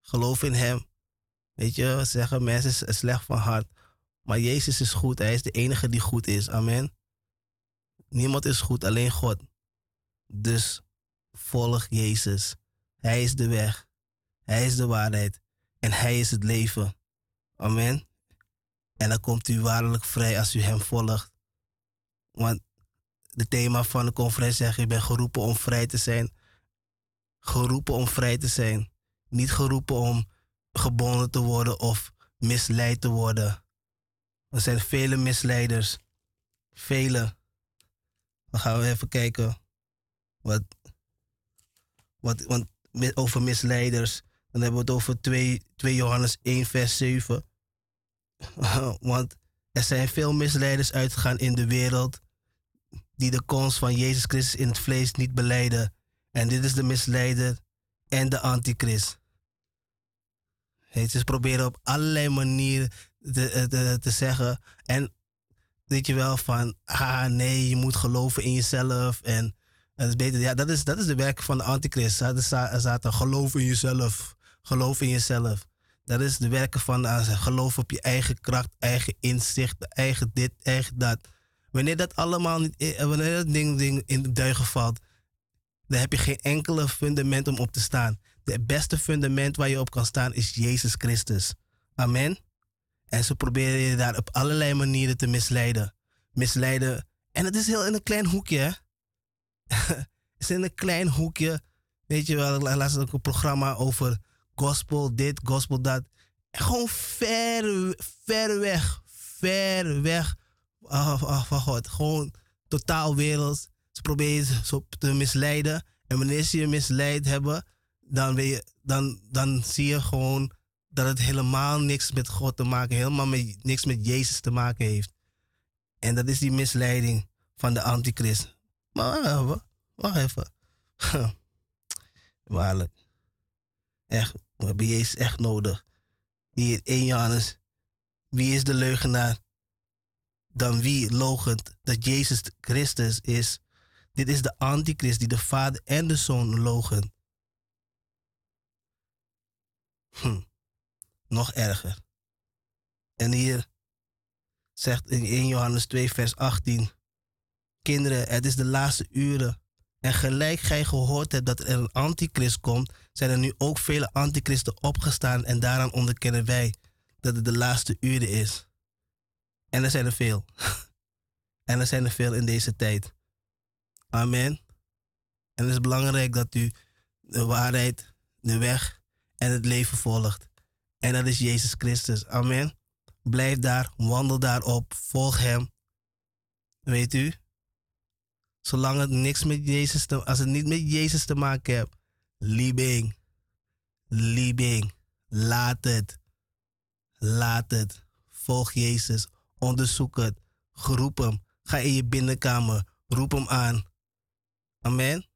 S1: Geloof in Hem. Weet je, zeggen mensen slecht van hart. Maar Jezus is goed. Hij is de enige die goed is. Amen. Niemand is goed, alleen God. Dus volg Jezus. Hij is de weg. Hij is de waarheid. En Hij is het leven. Amen. En dan komt u waarlijk vrij als u Hem volgt. Want het thema van de conferentie zegt, je bent geroepen om vrij te zijn. Geroepen om vrij te zijn. Niet geroepen om gebonden te worden of misleid te worden. Er zijn vele misleiders. Vele. Dan gaan we even kijken. Wat, wat, want over misleiders. Dan hebben we het over 2, 2 Johannes 1, vers 7. Want er zijn veel misleiders uitgegaan in de wereld. die de komst van Jezus Christus in het vlees niet beleiden. En dit is de misleider en de antichrist. Je, ze proberen op allerlei manieren te, te, te zeggen. En weet je wel, van ah nee, je moet geloven in jezelf. En het is beter. Ja, dat is, dat is de werk van de antichrist. Ze zaten geloof in jezelf. Geloof in jezelf. Dat is de werken van. Geloof op je eigen kracht, eigen inzicht, eigen dit, eigen dat. Wanneer dat allemaal niet, eh, wanneer dat ding, ding in de duigen valt, dan heb je geen enkele fundament om op te staan. Het beste fundament waar je op kan staan is Jezus Christus. Amen. En ze proberen je daar op allerlei manieren te misleiden. Misleiden. En het is heel in een klein hoekje. hè. het is in een klein hoekje. Weet je wel, las ook een programma over gospel, dit, gospel, dat. Gewoon ver, ver weg. Ver weg af, af van God. Gewoon totaal werelds. Ze proberen zo te misleiden. En wanneer ze je misleid hebben, dan, je, dan, dan zie je gewoon dat het helemaal niks met God te maken heeft. Helemaal met, niks met Jezus te maken heeft. En dat is die misleiding van de antichrist. Maar wacht even. Waarlijk. Echt, we hebben Jezus echt nodig. Hier 1 Johannes. Wie is de leugenaar? Dan wie logent dat Jezus Christus is? Dit is de antichrist die de vader en de zoon logen. Hm. Nog erger. En hier zegt in 1 Johannes 2, vers 18: Kinderen, het is de laatste uren. En gelijk gij gehoord hebt dat er een antichrist komt, zijn er nu ook vele antichristen opgestaan en daaraan onderkennen wij dat het de laatste uren is. En er zijn er veel. en er zijn er veel in deze tijd. Amen. En het is belangrijk dat u de waarheid, de weg en het leven volgt. En dat is Jezus Christus. Amen. Blijf daar, wandel daarop, volg Hem. Weet u? Zolang het niks met Jezus te, als het niet met Jezus te maken heeft, liebing, liebing, laat het, laat het. Volg Jezus, onderzoek het, roep Hem, ga in je binnenkamer, roep Hem aan. Amen.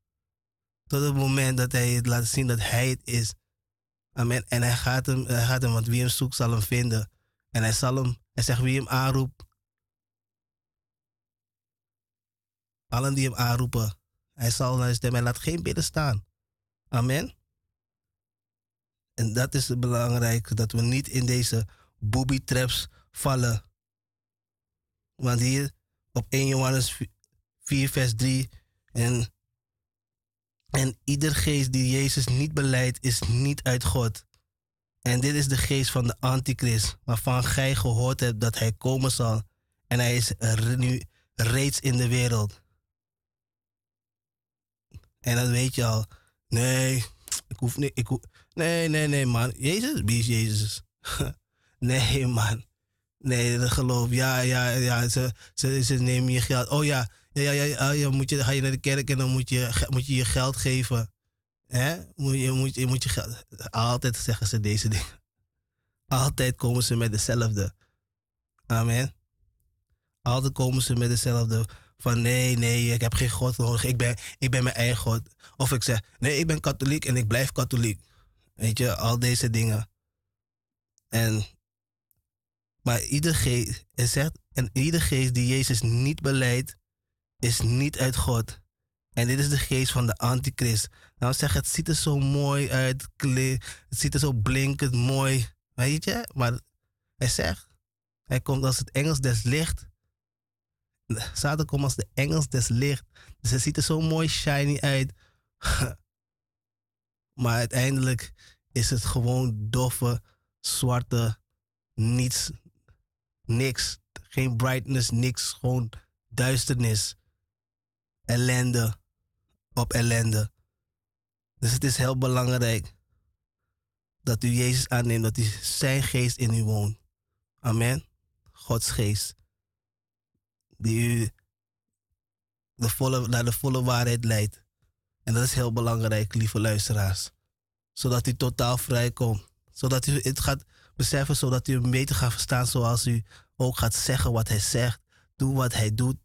S1: Tot het moment dat Hij het laat zien dat Hij het is. Amen. En Hij gaat Hem, hij gaat hem want wie Hem zoekt zal Hem vinden. En Hij zal Hem, Hij zegt wie Hem aanroept, Allen die hem aanroepen, hij zal naar stem. Hij laat geen bidden staan. Amen. En dat is het belangrijke, dat we niet in deze booby traps vallen. Want hier op 1 Johannes 4, vers 3. En, en ieder geest die Jezus niet beleidt, is niet uit God. En dit is de geest van de antichrist, waarvan gij gehoord hebt dat hij komen zal. En hij is nu reeds in de wereld. En dan weet je al, nee, ik hoef niet, ik nee, nee, nee, man. Jezus, wie is Jezus? nee, man. Nee, dat geloof, ja, ja, ja, ze, ze, ze nemen je geld. Oh ja, ja, ja, ja, ja moet je, ga je naar de kerk en dan moet je, moet je je geld geven. Hè? Moet je, moet, je, moet je geld, altijd zeggen ze deze dingen. Altijd komen ze met dezelfde. Amen. Altijd komen ze met dezelfde. Van nee, nee, ik heb geen God nodig. Ik ben, ik ben mijn eigen God. Of ik zeg, nee, ik ben katholiek en ik blijf katholiek. Weet je, al deze dingen. En, maar ieder geest, en ieder geest die Jezus niet beleidt, is niet uit God. En dit is de geest van de antichrist. Nou zeg, het ziet er zo mooi uit, het ziet er zo blinkend mooi, weet je. Maar hij zegt, hij komt als het Engels des licht. Satan komt als de Engels des licht. Dus het ziet er zo mooi shiny uit. maar uiteindelijk is het gewoon doffe, zwarte, niets, niks. Geen brightness, niks. Gewoon duisternis. Ellende op ellende. Dus het is heel belangrijk dat u Jezus aanneemt, dat u zijn geest in u woont. Amen. Gods geest. Die u naar de volle waarheid leidt. En dat is heel belangrijk, lieve luisteraars. Zodat u totaal vrij komt. Zodat u het gaat beseffen, zodat u hem beter gaat verstaan zoals u ook gaat zeggen wat hij zegt. Doe wat hij doet.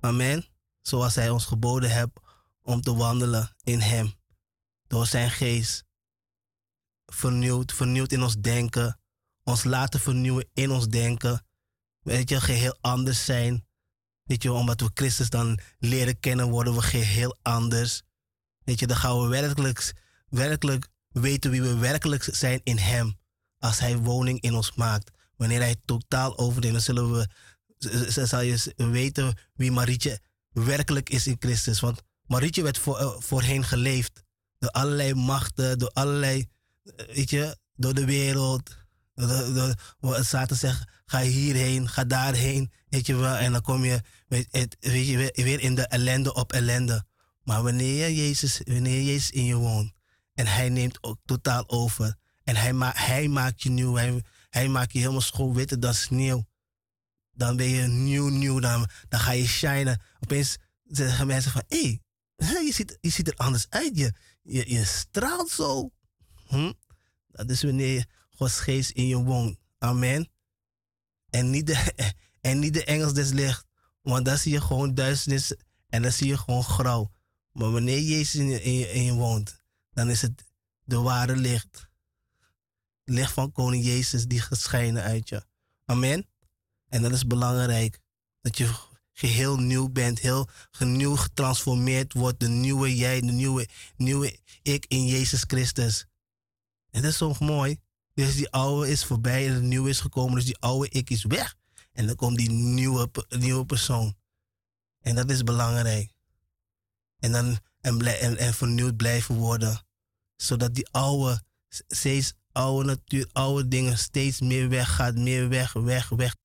S1: Amen. Zoals hij ons geboden hebt om te wandelen in hem. Door zijn geest. Vernieuwd, vernieuwd in ons denken. Ons laten vernieuwen in ons denken. Weet je, geheel anders zijn. Weet je, omdat we Christus dan leren kennen, worden we geheel anders. Weet je, dan gaan we werkelijk, werkelijk weten wie we werkelijk zijn in Hem. Als Hij woning in ons maakt. Wanneer Hij totaal overneemt, dan zullen we, zal je weten wie Marietje werkelijk is in Christus. Want Marietje werd voor, eh, voorheen geleefd door allerlei machten, door allerlei, eh, weet je, door de wereld. Door, door, door, Satan zegt, ga hierheen, ga daarheen, weet je wel. En dan kom je, weet, je, weer- in de ellende op ellende. Maar wanneer, je Jezus, wanneer Jezus in je woont en Hij neemt ook totaal over. En Hij, ma hij maakt je nieuw, hij, maakt je helemaal schoon witter dan sneeuw. Dan ben je nieuw, nieuw, dan, dan ga je shinen. Opeens zeggen mensen van, hé, hey, je, ziet, je ziet er anders uit. Je, je, je straalt zo. Hm? Dat is wanneer Gods geest in je woont. Amen. En niet de, en niet de engels des licht. Want dan zie je gewoon duisternis en dan zie je gewoon grauw. Maar wanneer Jezus in je, in je, in je woont, dan is het de ware licht. Licht van koning Jezus die gaat schijnen uit je. Amen. En dat is belangrijk. Dat je geheel nieuw bent, heel nieuw getransformeerd wordt. De nieuwe jij, de nieuwe, nieuwe ik in Jezus Christus. En dat is zo mooi. Dus die oude is voorbij en de nieuwe is gekomen. Dus die oude ik is weg. En dan komt die nieuwe, nieuwe persoon. En dat is belangrijk. En dan en, en, en vernieuwd blijven worden. Zodat die oude, steeds oude natuur, oude dingen steeds meer weggaat. Meer weg, weg, weg.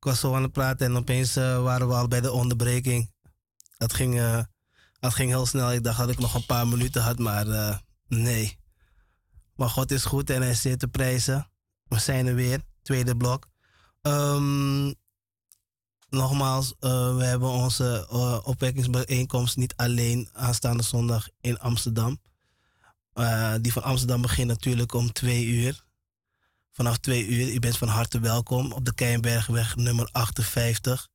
S1: Ik was zo aan het praten en opeens eh, waren we al bij de onderbreking. Dat ging, eh, dat ging heel snel. Ik dacht dat ik nog een paar minuten had, maar eh, nee. Maar God is goed en hij zeer te prijzen. We zijn er weer, tweede blok. Ehm, nogmaals, we hebben onze opwekkingsbijeenkomst niet alleen aanstaande zondag in Amsterdam. Die van Amsterdam begint natuurlijk om twee uur. Vanaf twee uur, u bent van harte welkom op de Keienbergweg nummer 58.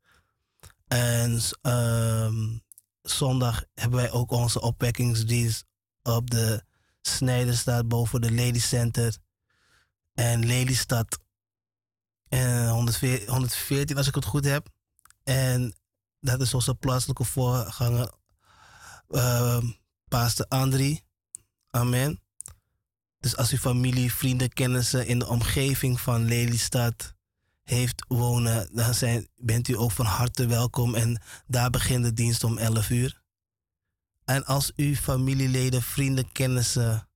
S1: En ehm, zondag hebben wij ook onze opwekkingsdienst op de Snijderstraat boven de Lady Center en Lelystad. En 114, 114 als ik het goed heb. En dat is onze plaatselijke voorganger, uh, Pastor Andri. Amen. Dus als u familie, vrienden, kennissen in de omgeving van Lelystad heeft wonen, dan zijn, bent u ook van harte welkom. En daar begint de dienst om 11 uur. En als u familieleden, vrienden, kennissen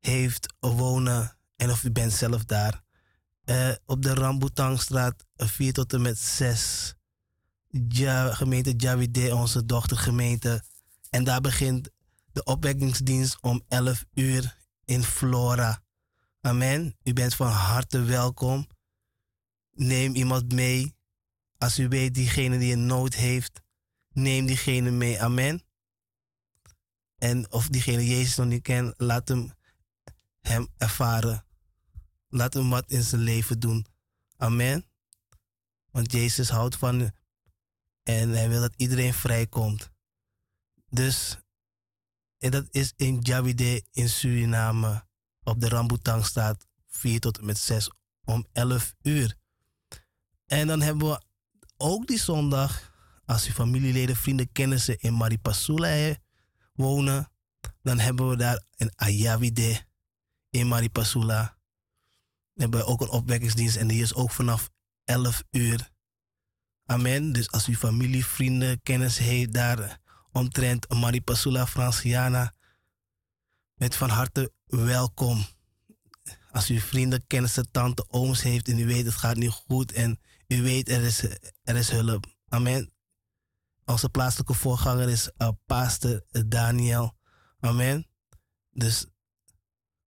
S1: heeft wonen, en of u bent zelf daar, eh, op de Rambutangstraat 4 tot en met 6. Ja, gemeente Javide, onze dochtergemeente. En daar begint de opwekkingsdienst om 11 uur in Flora. Amen. U bent van harte welkom. Neem iemand mee. Als u weet diegene die een nood heeft, neem diegene mee. Amen. En of diegene Jezus nog niet kent, laat hem hem ervaren. Laat hem wat in zijn leven doen. Amen. Want Jezus houdt van u. En hij wil dat iedereen vrijkomt. Dus, en dat is in Javide in Suriname. Op de Rambutangstraat 4 tot en met 6 om 11 uur. En dan hebben we ook die zondag, als uw familieleden, vrienden, kennissen in Maripasula wonen, dan hebben we daar een Ayavide in Maripasula. Hebben we ook een opwekkingsdienst en die is ook vanaf 11 uur. Amen. Dus als u familie, vrienden, kennis heeft daar omtrent Maripasula Franciana, met van harte welkom. Als u vrienden, kennissen, tante, ooms heeft en u weet het gaat niet goed en u weet er is, er is hulp. Amen. Onze plaatselijke voorganger is uh, pastor Daniel. Amen. Dus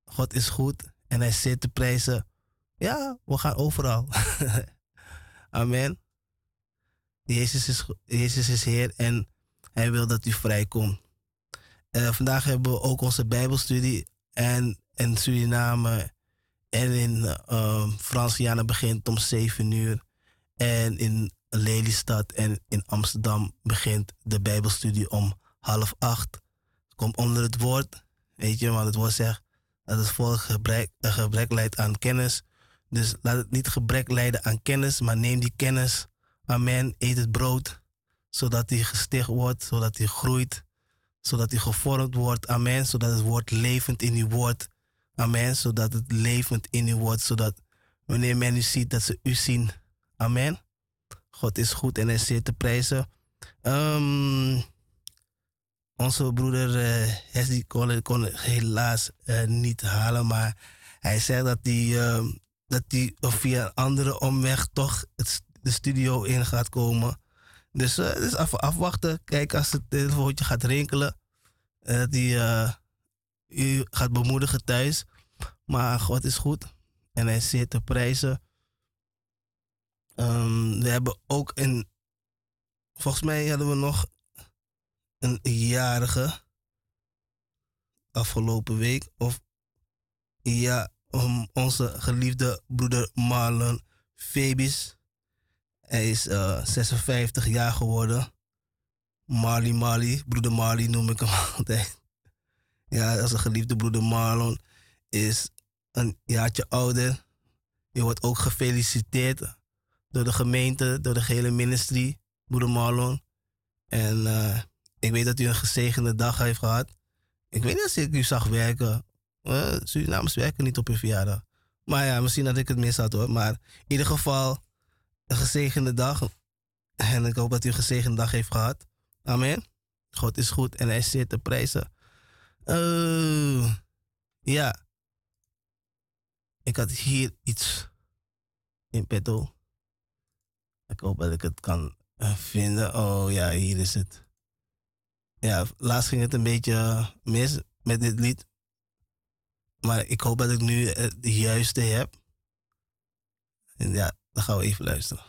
S1: God is goed en hij zit te prijzen. Ja, we gaan overal. Amen. Jezus is, Jezus is Heer en Hij wil dat u vrijkomt. Uh, vandaag hebben we ook onze Bijbelstudie en in Suriname en in uh, Franciana begint om 7 uur. En in Lelystad en in Amsterdam begint de Bijbelstudie om half acht. Komt onder het woord, weet je, want het woord zegt dat het volk gebrek, gebrek leidt aan kennis. Dus laat het niet gebrek leiden aan kennis, maar neem die kennis Amen. Eet het brood, zodat hij gesticht wordt, zodat hij groeit, zodat hij gevormd wordt. Amen. Zodat het woord levend in u wordt. Amen. Zodat het levend in u wordt, zodat wanneer men u ziet, dat ze u zien. Amen. God is goed en hij zeer te prijzen. Um, onze broeder uh, Hesdy kon, kon helaas uh, niet halen, maar hij zei dat hij, uh, dat hij via een andere omweg toch de studio in gaat komen. Dus, uh, dus afwachten. Kijk als het telefoontje gaat rinkelen. Uh, die uh, u gaat bemoedigen thuis. Maar God is goed. En hij zit te prijzen. Um, we hebben ook een. Volgens mij hadden we nog een jarige. Afgelopen week. Of ja, um, onze geliefde broeder Marlon Febis. Hij is uh, 56 jaar geworden. Marley Marley, broeder Marley noem ik hem altijd. Ja, als een geliefde broeder Marlon is een jaartje ouder. Je wordt ook gefeliciteerd door de gemeente, door de hele ministry, broeder Marlon. En uh, ik weet dat u een gezegende dag heeft gehad. Ik weet niet ik u zag werken. Uh, Surinamers werken niet op uw verjaardag. Maar ja, misschien dat ik het mis had hoor. Maar in ieder geval gezegende dag. En ik hoop dat u een gezegende dag heeft gehad. Amen. God is goed en hij is zeer te prijzen. Eh, ja.
S3: Ik had hier iets in petto. Ik hoop dat ik het kan eh, vinden. Oh ja, hier is het. Ja, laatst ging het een beetje mis met dit lied. Maar ik hoop dat ik nu het juiste heb. En ja, dan gaan we even luisteren.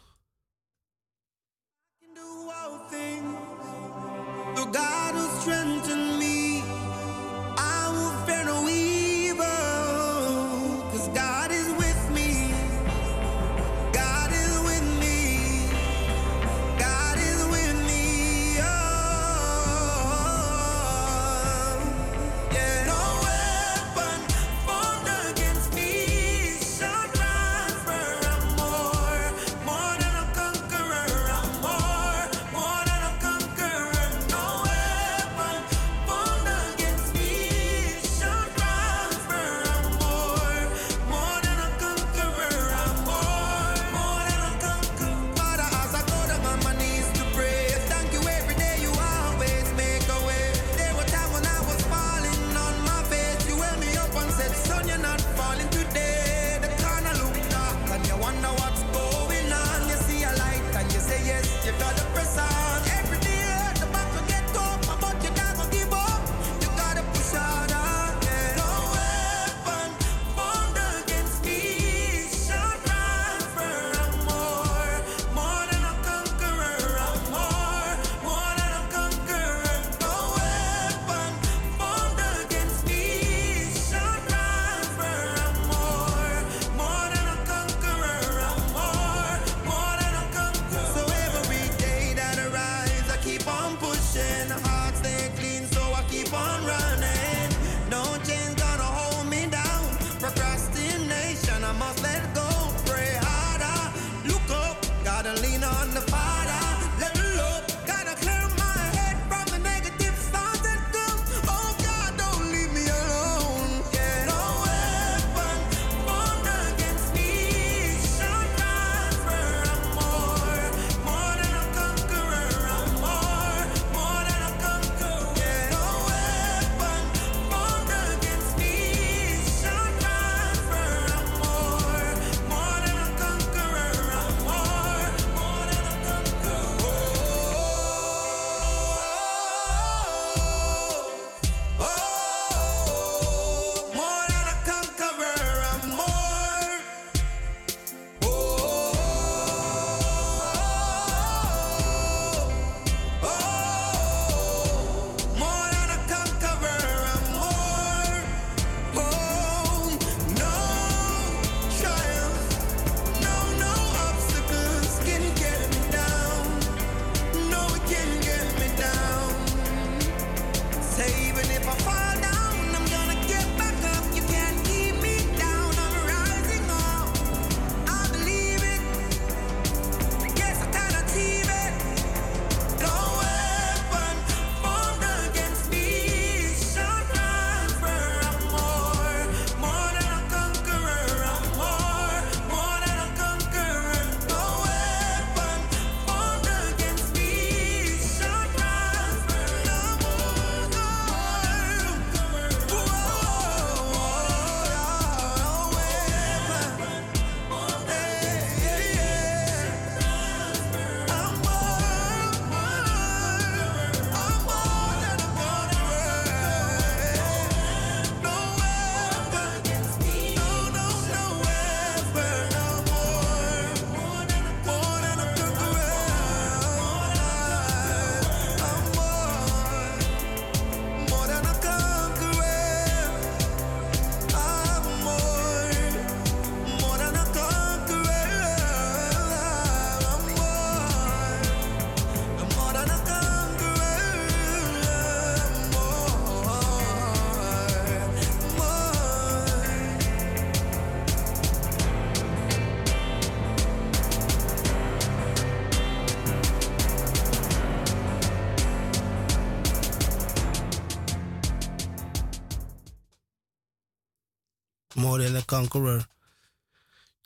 S1: Conqueror.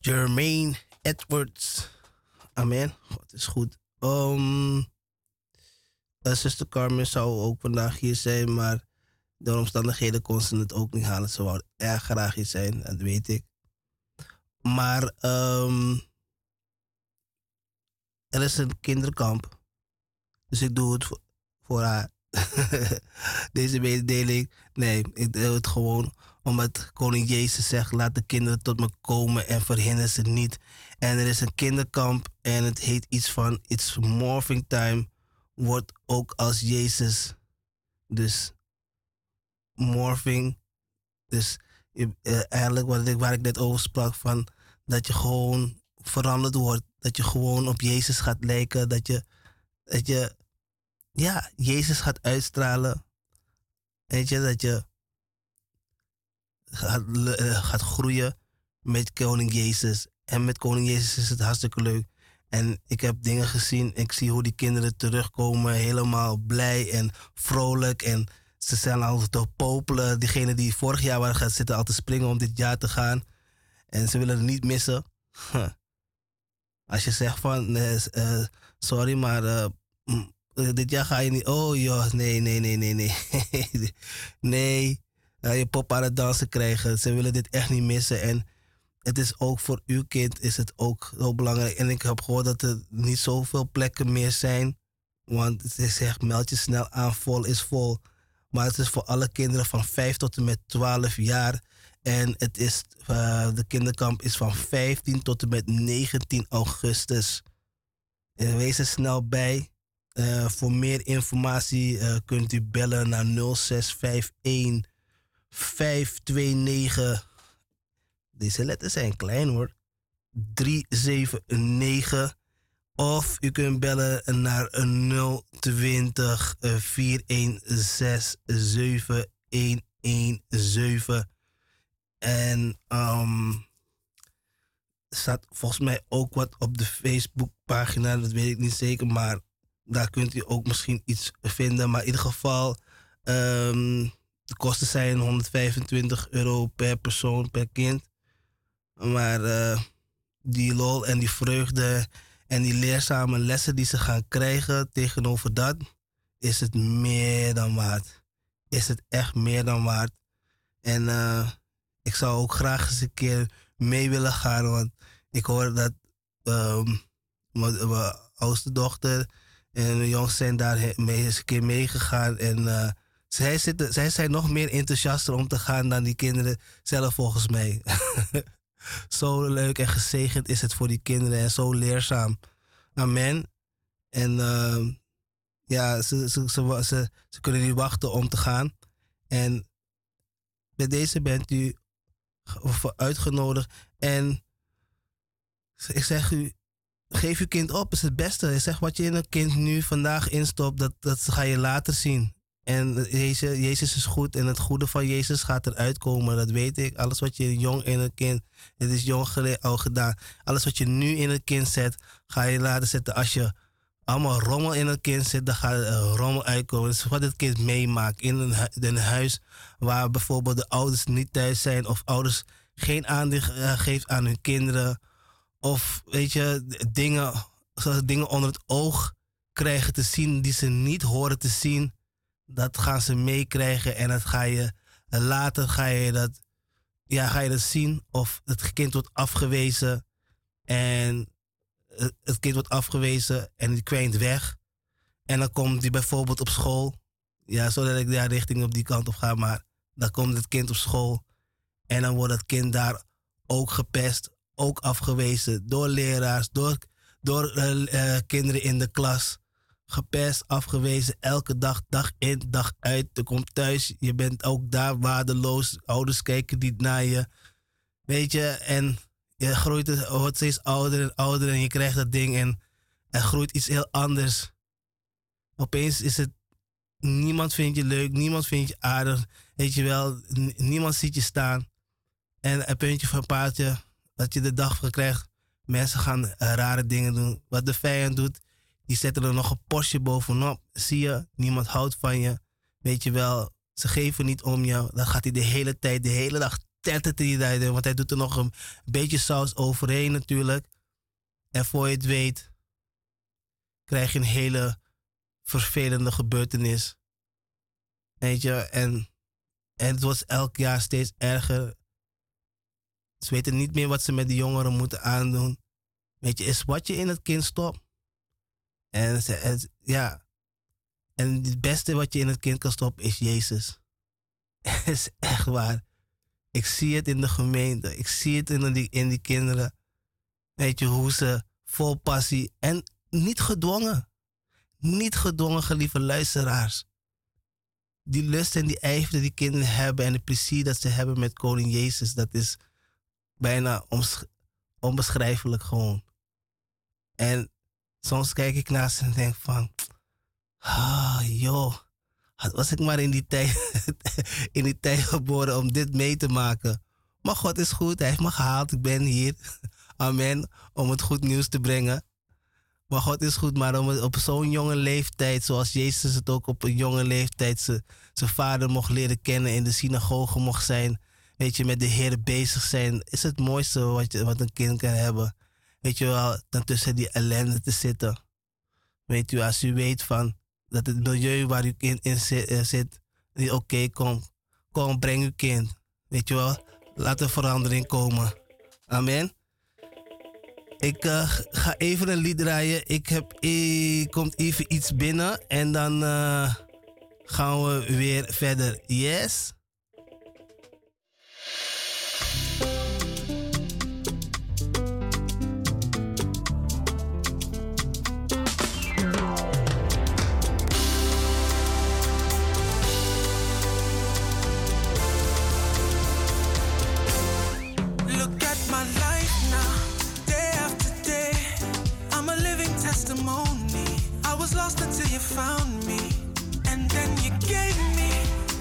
S3: Jermaine Edwards. Ah, Amen. God is goed. Ehm, eh, um, de Carmen zou ook vandaag hier zijn, maar door omstandigheden kon ze het ook niet halen. Ze wou erg graag hier zijn, dat weet ik.
S1: Maar ehm, er is een kinderkamp. Dus ik doe het voor haar. Deze mededeling. Nee, ik doe het gewoon omdat koning Jezus zegt: laat de kinderen tot me komen en verhinder ze niet. En er is een kinderkamp en het heet iets van It's Morphing Time. Wordt ook als Jezus. Dus morphing. Dus eh, eigenlijk wat ik, waar ik net over sprak van dat je gewoon veranderd wordt. Dat je gewoon op Jezus gaat lijken. Dat je, dat je ja, Jezus gaat uitstralen. Weet je, dat je gaat, eh, gaat groeien met koning Jezus. En met koning Jezus is het hartstikke leuk. En ik heb dingen gezien. Ik zie hoe die kinderen terugkomen. Helemaal blij en vrolijk. En ze zijn al te popelen. Diegenen die vorig jaar waren gaan zitten al te springen om dit jaar te gaan. En ze willen het niet missen. Als je zegt van, eh, sorry, maar eh, mm, dit jaar ga je niet. Oh joh, nee, nee, nee, nee, nee. nee, uh, je pop aan het dansen krijgen. Ze willen dit echt niet missen. En het is ook voor uw kind is het ook heel belangrijk. En ik heb gehoord dat er niet zoveel plekken meer zijn. Want is echt, meld je snel aan, vol is vol. Maar het is voor alle kinderen van 5 tot en met 12 jaar. En het is, eh, de kinderkamp is van 15 tot en met 19 augustus. Eh, wees er snel bij. Eh, voor meer informatie eh, kunt u bellen naar 0651 529. Deze letters zijn klein hoor. 379. Of u kunt bellen naar 020 eh, 416 7117. En er staat volgens mij ook wat op de Facebookpagina, dat weet ik niet zeker, maar daar kunt u ook misschien iets vinden. Maar in ieder geval, ehm, de kosten zijn 125 euro per persoon, per kind. Maar eh, die lol en die vreugde en die leerzame lessen die ze gaan krijgen tegenover dat, is het meer dan waard. Is het echt meer dan waard. En eh, ik zou ook graag eens een keer mee willen gaan, want ik hoor dat ehm, mijn mijn oudste dochter en mijn jongste zijn daar mee, eens een keer meegegaan. En eh, zij, zitten, zij zijn nog meer enthousiaster om te gaan dan die kinderen zelf volgens mij. zo leuk en gezegend is het voor die kinderen en zo leerzaam. Amen. En ehm, ja, ze, ze, ze, ze, kunnen niet wachten om te gaan. En bij deze bent u uitgenodigd. En ik zeg u, geef uw kind op, is het beste. Zeg wat je in een kind nu vandaag instopt, dat, dat ga je later zien. En Jezus, Jezus is goed en het goede van Jezus gaat eruit komen, dat weet ik. Alles wat je jong in een kind, het is jong al gedaan. Alles wat je nu in een kind zet, ga je later zetten. Als je allemaal rommel in een kind zet, dan gaat er rommel uitkomen. Dat is wat het kind meemaakt in een, in een huis waar bijvoorbeeld de ouders niet thuis zijn of ouders geen aandacht eh, geeft aan hun kinderen. Of weet je, dingen, dingen onder het oog krijgen te zien die ze niet horen te zien. Dat gaan ze meekrijgen en dat ga je later ga je dat, ja, ga je dat zien. Of het kind wordt afgewezen en eh, het kind wordt afgewezen en die kwijnt weg. En dan komt die bijvoorbeeld op school. Ja, zodat ik daar richting op die kant op ga. Maar dan komt het kind op school. En dan wordt het kind daar ook gepest. Ook afgewezen door leraars, door, door eh, eh, kinderen in de klas. Gepest, afgewezen, elke dag, dag in, dag uit. Je komt thuis, je bent ook daar waardeloos. Ouders kijken niet naar je. Weet je, en je groeit, het- wordt steeds ouder en ouder en je krijgt dat ding en er groeit iets heel anders. Opeens is het, niemand vindt je leuk, niemand vindt je aardig, weet je wel, niemand ziet je staan. En een puntje van paardje, dat je de dag van krijgt, mensen gaan eh, rare dingen doen. Wat de vijand doet, die zetten er nog een postje bovenop. Zie je, niemand houdt van je. Weet je wel, ze geven niet om je. Dan gaat hij de hele tijd, de hele dag tettert hij daar. Want hij doet er nog een beetje saus overheen natuurlijk. En voor je het weet, krijg je een hele vervelende gebeurtenis. Weet je, en, en het wordt elk jaar steeds erger. Ze weten niet meer wat ze met de jongeren moeten aandoen. Weet je, is wat je in het kind stopt. En ja. En het beste wat je in het kind kan stoppen is Jezus. Het is echt waar. Ik zie het in de gemeente. Ik zie het in die, in die kinderen. Weet je, hoe ze vol passie en niet gedwongen. Niet gedwongen, gelieve luisteraars. Die lust en die ijver die kinderen hebben en het plezier dat ze hebben met koning Jezus, dat is bijna onbeschrijfelijk gewoon. En soms kijk ik naast en denk van, ah joh, was ik maar in die tijd, in die tijd geboren om dit mee te maken. Maar God is goed, hij heeft me gehaald, ik ben hier. Amen, om het goed nieuws te brengen. Maar God is goed, maar om het op zo'n jonge leeftijd, zoals Jezus het ook op een jonge leeftijd zijn vader mocht leren kennen, in de synagoge mocht zijn, weet je, met de Heer bezig zijn, is het mooiste wat, je, wat een kind kan hebben. Weet je wel, dan tussen die ellende te zitten. Weet u, als u weet van dat het milieu waar uw kind in zit, eh, zit niet oké, kom, kom, breng uw kind. Weet je wel, laat er verandering komen. Amen. Ik eh, ga even een lied draaien. Ik heb, komt even iets binnen en dan eh, gaan we weer verder. Yes?
S2: Lost until you found me. And then you gave me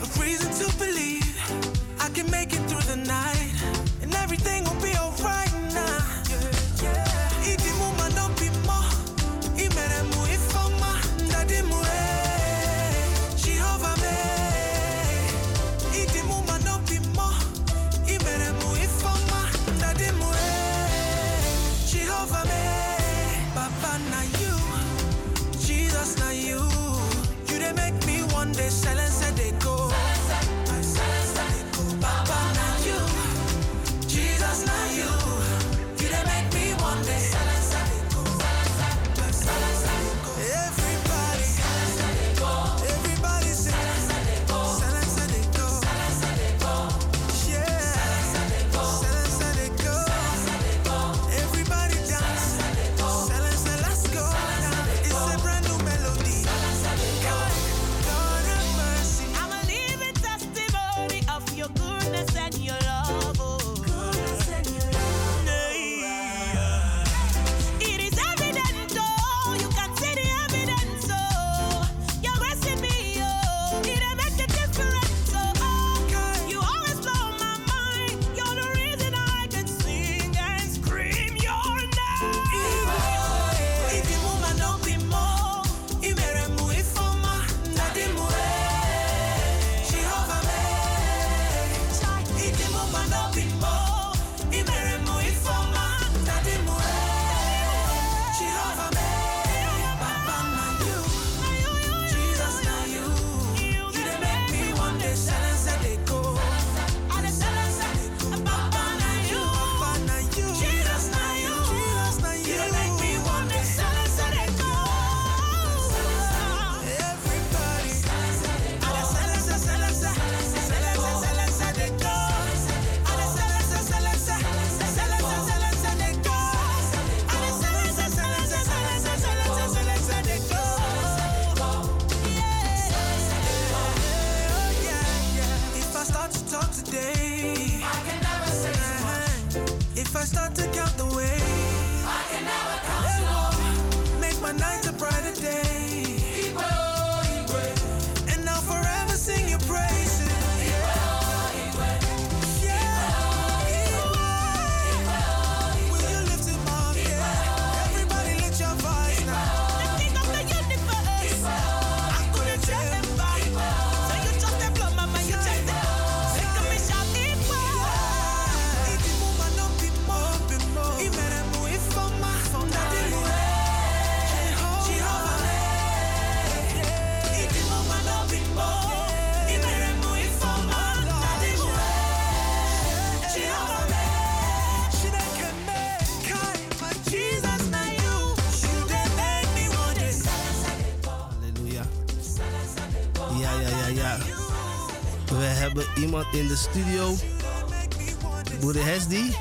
S2: a reason to believe I can make it through the night.
S1: In de studio. Broeder Hesdi.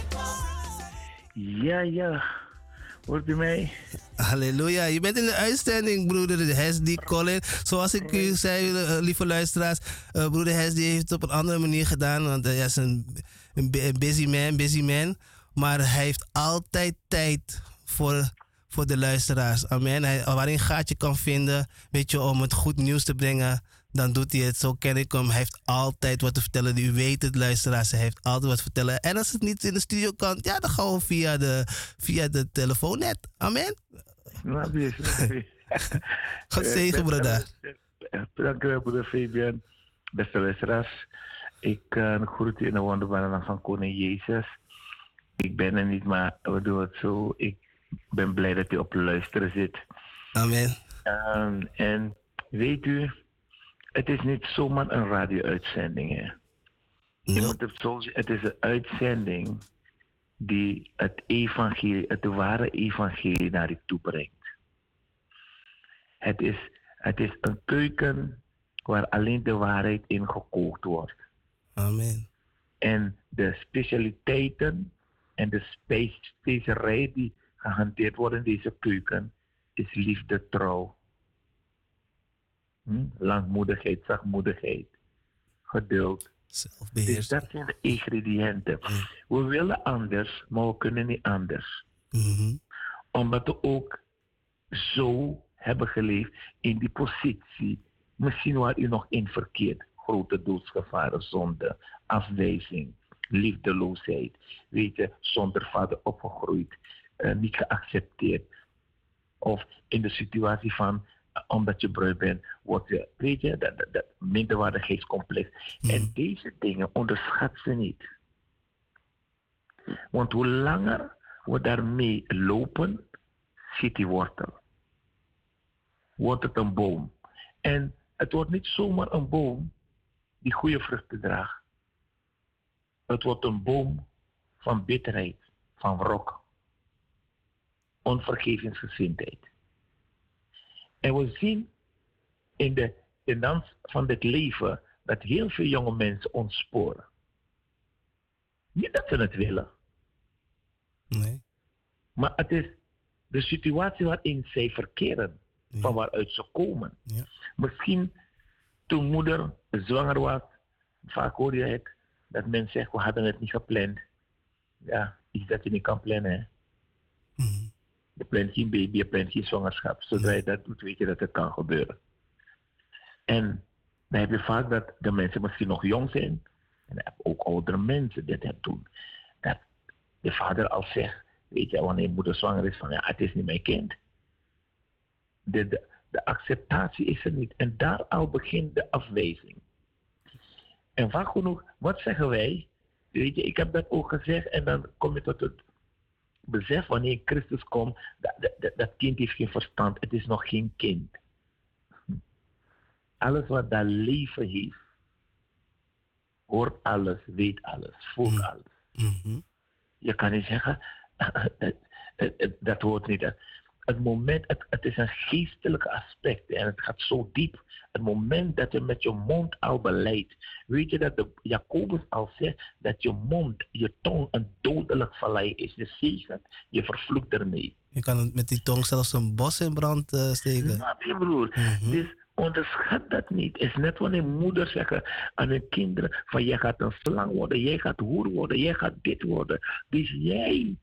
S4: Ja, ja. Hoort u mij?
S1: Halleluja. Je bent in de uitzending, broeder Hesdi Colin. Zoals ik u zei, eh, lieve luisteraars. eh, broeder Hesdi heeft het op een andere manier gedaan. Want hij is een, een bu- een busy man, busy man. Maar hij heeft altijd tijd voor, voor de luisteraars. Amen. Hij, waar hij een gaatje kan vinden, weet je, om het goed nieuws te brengen. Dan doet hij het. Zo ken ik hem. Hij heeft altijd wat te vertellen. U weet het, luisteraars. Hij heeft altijd wat te vertellen. En als het niet in de studio kan, ja, dan gaan we via de, via de telefoonnet. Amen.
S4: Nou, dus.
S1: God
S4: Eh,
S1: zegen, broeder.
S4: eh, Dank u wel, broeder Fabian. Beste luisteraars. Ik uh, groet u in de wonderbare naam van Koning Jezus. Ik ben er niet, maar we doen het zo. Ik ben blij dat u op luisteren zit.
S1: Amen.
S4: Ehm, en weet u, het is niet zomaar een radio-uitzending. Hè. Je moet het zo zien, het is een uitzending die het evangelie, het ware evangelie naar je toe brengt. Het is, het is een keuken waar alleen de waarheid in gekookt wordt.
S1: Amen.
S4: En de specialiteiten en de spe- specerij die gehanteerd worden in deze keuken is liefde, trouw. Hm? Langmoedigheid, zachtmoedigheid, geduld. Dus dat zijn de ingrediënten. We willen anders, maar we kunnen niet anders.
S1: Mhm.
S4: Omdat we ook zo hebben geleefd in die positie. Misschien waar u nog in verkeerd. Grote doodsgevaren, zonde, afwijzing, liefdeloosheid. Weet je, zonder vader opgegroeid, eh, niet geaccepteerd. Of in de situatie van, omdat je bruid bent, word je, weet je, dat, dat, dat minderwaardigheidscomplex. En deze dingen onderschat ze niet. Want hoe langer we daarmee lopen, zit die wortel. Wordt het een boom. En het wordt niet zomaar een boom die goede vruchten draagt. Het wordt een boom van bitterheid, van wrok, onvergevingsgezindheid. En we zien in de, dans van dit leven dat heel veel jonge mensen ontsporen. Niet dat ze het willen,
S1: Nee.
S4: maar het is de situatie waarin zij verkeren, van waaruit ze komen.
S1: Ja.
S4: Misschien toen moeder zwanger was, vaak hoor je het, dat men zegt, we hadden het niet gepland. Ja, iets dat je niet kan plannen. Je plant geen baby, je plant geen zwangerschap. Zodra je dat doet, weet je dat het kan gebeuren. En dan heb je vaak dat de mensen misschien nog jong zijn. En ook oudere mensen dit het doen. Dat de vader al zegt, weet je, wanneer moeder zwanger is, van ja, het is niet mijn kind. De, de, de acceptatie is er niet. En daar al begint de afwijzing. En vaak genoeg, wat zeggen wij? Weet je, ik heb dat ook gezegd en dan kom je tot het besef wanneer Christus komt, dat, dat, dat, dat kind heeft geen verstand, het is nog geen kind. Alles wat dat leven heeft, hoort alles, weet alles, voelt alles.
S1: Mhm.
S4: Je kan niet zeggen, het- dat hoort niet. Het moment, het, het is een geestelijke aspect en het gaat zo diep. Het moment dat je met je mond al beleidt, weet je dat de Jacobus al zegt dat je mond, je tong een dodelijk vallei is. Je zegent, je vervloekt ermee.
S1: Je kan met die tong zelfs een bos in brand eh, steken.
S4: Snap je broer?
S1: Mhm.
S4: Dus onderschat dat niet. Het is net wanneer moeders zeggen aan hun kinderen van jij gaat een slang worden, jij gaat hoer worden, jij gaat dit worden. Dus jij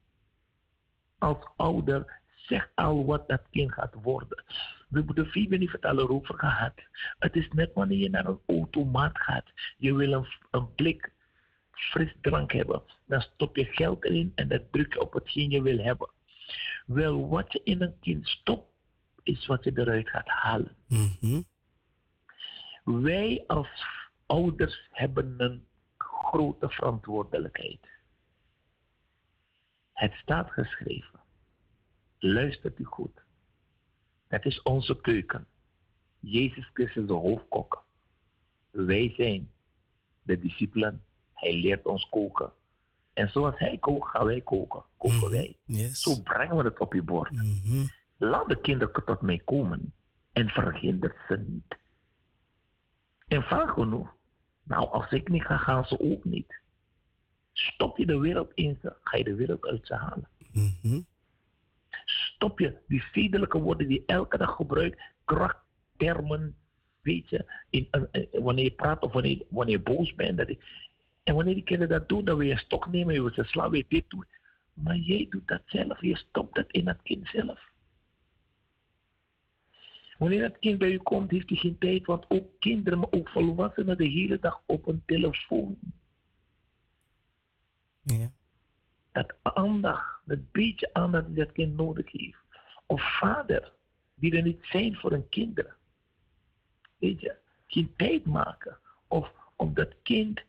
S4: als ouder zegt al wat dat kind gaat worden. We moeten vier niet vertellen erover gehad. Het is net wanneer je naar een automaat gaat. Je wil een, een blik frisdrank hebben. Dan stop je geld erin en dat druk je op hetgeen je wil hebben. Wel, wat je in een kind stopt, is wat je eruit gaat halen.
S1: Mhm.
S4: Wij als ouders hebben een grote verantwoordelijkheid. Het staat geschreven. Luistert u goed. Het is onze keuken. Jezus Christus de hoofdkok. Wij zijn de discipelen. Hij leert ons koken. En zoals hij kookt, gaan wij koken. Koken wij.
S1: Yes.
S4: Zo brengen we het op je bord.
S1: Mhm.
S4: Laat de kinderen tot mij komen en verhinder ze niet. En vaak genoeg Nou, als ik niet ga, gaan ze ook niet. Stop je de wereld in ze, ga je de wereld uit ze halen.
S1: Mhm.
S4: Stop je die zedelijke woorden die elke dag gebruikt, krachttermen, weet je, in, eh, wanneer je praat of wanneer, wanneer je boos bent. Dat en wanneer die kinderen dat doen, dan wil je stok nemen, je wil ze slaan, je dit doen. Maar jij doet dat zelf, je stopt dat in het kind zelf. Wanneer het kind bij je komt, heeft hij geen tijd, want ook kinderen, maar ook volwassenen, de hele dag op een telefoon.
S1: Ja.
S4: Dat aandacht, dat beetje aandacht die dat kind nodig heeft. Of vader, die er niet zijn voor hun kinderen. Weet je, geen tijd maken. Of om dat kind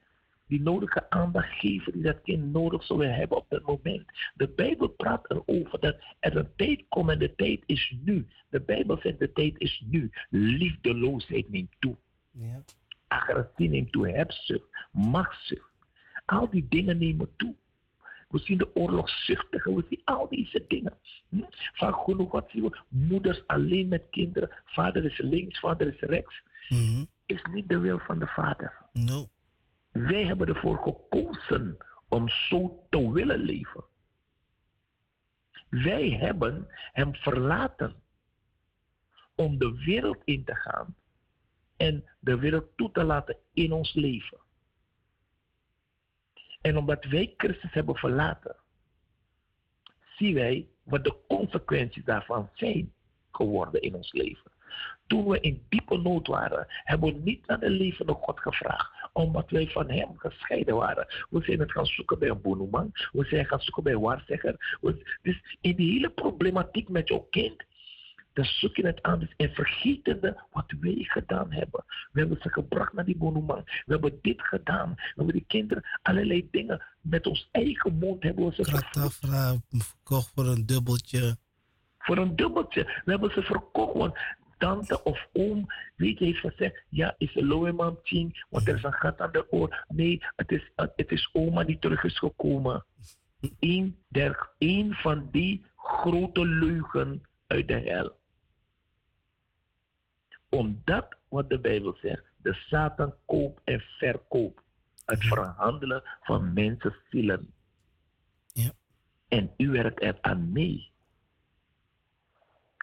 S4: die nodige aandacht geven die dat kind nodig zou hebben op dat moment. De Bijbel praat erover dat er een tijd komt en de tijd is nu. De Bijbel zegt de tijd is nu. Liefdeloosheid neemt toe.
S1: Ja.
S4: Agressie neemt toe. Hebzucht, machtszucht. Al die dingen nemen toe. We zien de oorlogszuchtigen, we zien al deze dingen. Hm? Vaak genoeg wat zien we? Moeders alleen met kinderen. Vader is links, vader is rechts.
S1: Mhm.
S4: Is niet de wil van de vader.
S1: No.
S4: Wij hebben ervoor gekozen om zo te willen leven. Wij hebben hem verlaten om de wereld in te gaan en de wereld toe te laten in ons leven. En omdat wij Christus hebben verlaten, zien wij wat de consequenties daarvan zijn geworden in ons leven. Toen we in diepe nood waren, hebben we niet naar de levende God gevraagd, omdat wij van Hem gescheiden waren. We zijn het gaan zoeken bij een bonoeman, we zijn gaan zoeken bij een waarzegger. Dus in die hele problematiek met jouw kind, dan zoek je het aan dus en vergetende wat wij gedaan hebben. We hebben ze gebracht naar die bonoeman. We hebben dit gedaan. We hebben die kinderen allerlei dingen met ons eigen mond hebben we ze.
S1: Kratafra verkocht voor een dubbeltje.
S4: Voor een dubbeltje. We hebben ze verkocht. Want tante of oom, weet je, heeft gezegd, ja, is een loeman tien, want er is een gat aan de oor. Nee, het is, het is oma die terug is gekomen. Eén, der, één van die grote leugen uit de hel. Omdat, wat de Bijbel zegt, de Satan koopt en verkoopt. Het verhandelen van mensen zielen.
S1: Ja.
S4: En u werkt er aan mee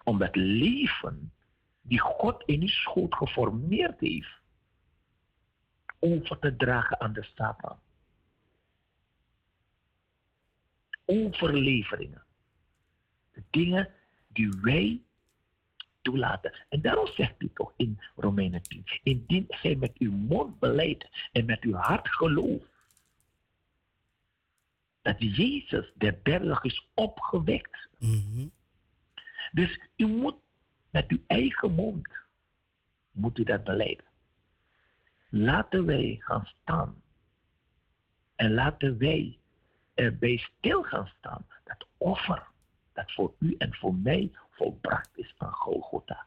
S4: om dat leven die God in uw schoot geformeerd heeft, over te dragen aan de Satan. Overleveringen. De dingen die wij toelaten. En daarom zegt hij toch in Romeinen 10, indien gij met uw mond beleidt en met uw hart gelooft, dat Jezus de derde is opgewekt
S1: Mhm.
S4: dus u moet met uw eigen mond, moet u dat beleiden. Laten wij gaan staan. En laten wij erbij stil gaan staan. Dat offer dat voor u en voor mij volbracht is aan Golgotha.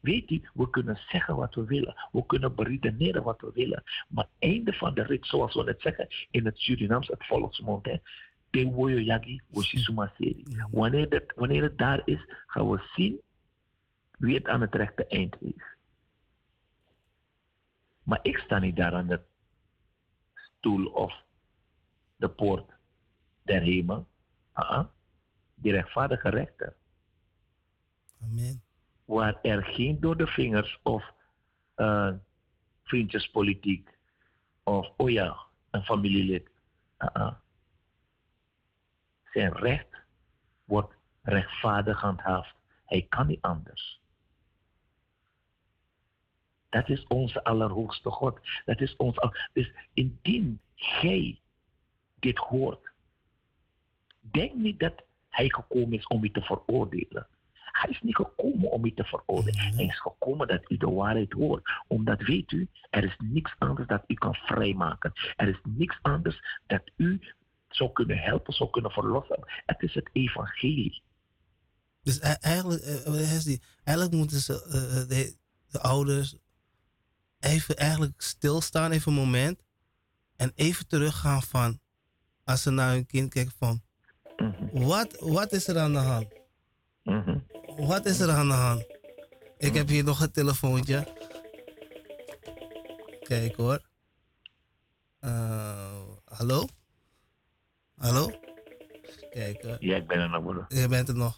S4: Weet u, we kunnen zeggen wat we willen. We kunnen beredeneren wat we willen. Maar einde van de rit, zoals we net zeggen in het Surinaams, het volksmond. Hè, te woyo yagi. Wanneer, dat, wanneer het daar is, gaan we zien wie het aan het rechte eind heeft. Maar ik sta niet daar aan de stoel of de poort der hemel. Ah, die rechtvaardige rechter.
S1: Amen.
S4: Waar er geen door de vingers of eh, vriendjespolitiek of, oh ja, een familielid. Ah, ah. Zijn recht wordt rechtvaardig gehandhaafd. Hij kan niet anders. Dat is onze allerhoogste God. Dat is ons. Dus indien gij dit hoort, denk niet dat hij gekomen is om u te veroordelen. Hij is niet gekomen om u te veroordelen. Hij is gekomen dat u de waarheid hoort. Omdat weet u, er is niks anders dat u kan vrijmaken. Er is niks anders dat u zou kunnen helpen, zou kunnen verlossen. Het is het evangelie.
S1: Dus e- eigenlijk, eh, eigenlijk moeten ze, eh, eh, de, de ouders, even eigenlijk stilstaan, even een moment. En even teruggaan van, als ze naar hun kind kijken van,
S4: Mhm,
S1: wat, wat is er aan de hand?
S4: mhm.
S1: Wat is er aan de hand? Ik heb hier nog een telefoontje. kijken hoor. Eh, hallo? Hallo? Kijken.
S4: Ja, ik ben er nog, broeder.
S1: Je bent er nog.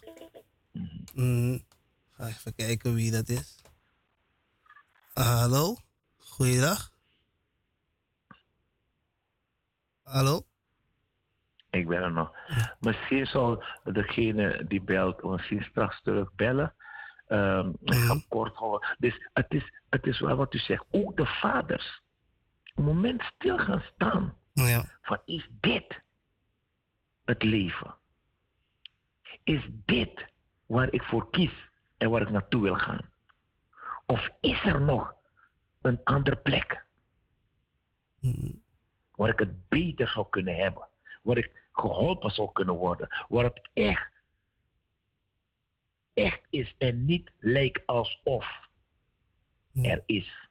S1: Mm, ga even kijken wie dat is. Ah, hallo? Goeiedag. Hallo?
S4: Ik ben er nog. Misschien zal degene die belt misschien straks terug bellen. Ehm, ik ga kort houden. Dus het is, het is wel wat u zegt. Ook de vaders. Een moment stil gaan staan.
S1: Ja.
S4: Van is dit het leven? Is dit waar ik voor kies en waar ik naartoe wil gaan? Of is er nog een andere plek waar ik het beter zou kunnen hebben? Waar ik geholpen zou kunnen worden? Waar het echt, echt is en niet lijkt alsof er is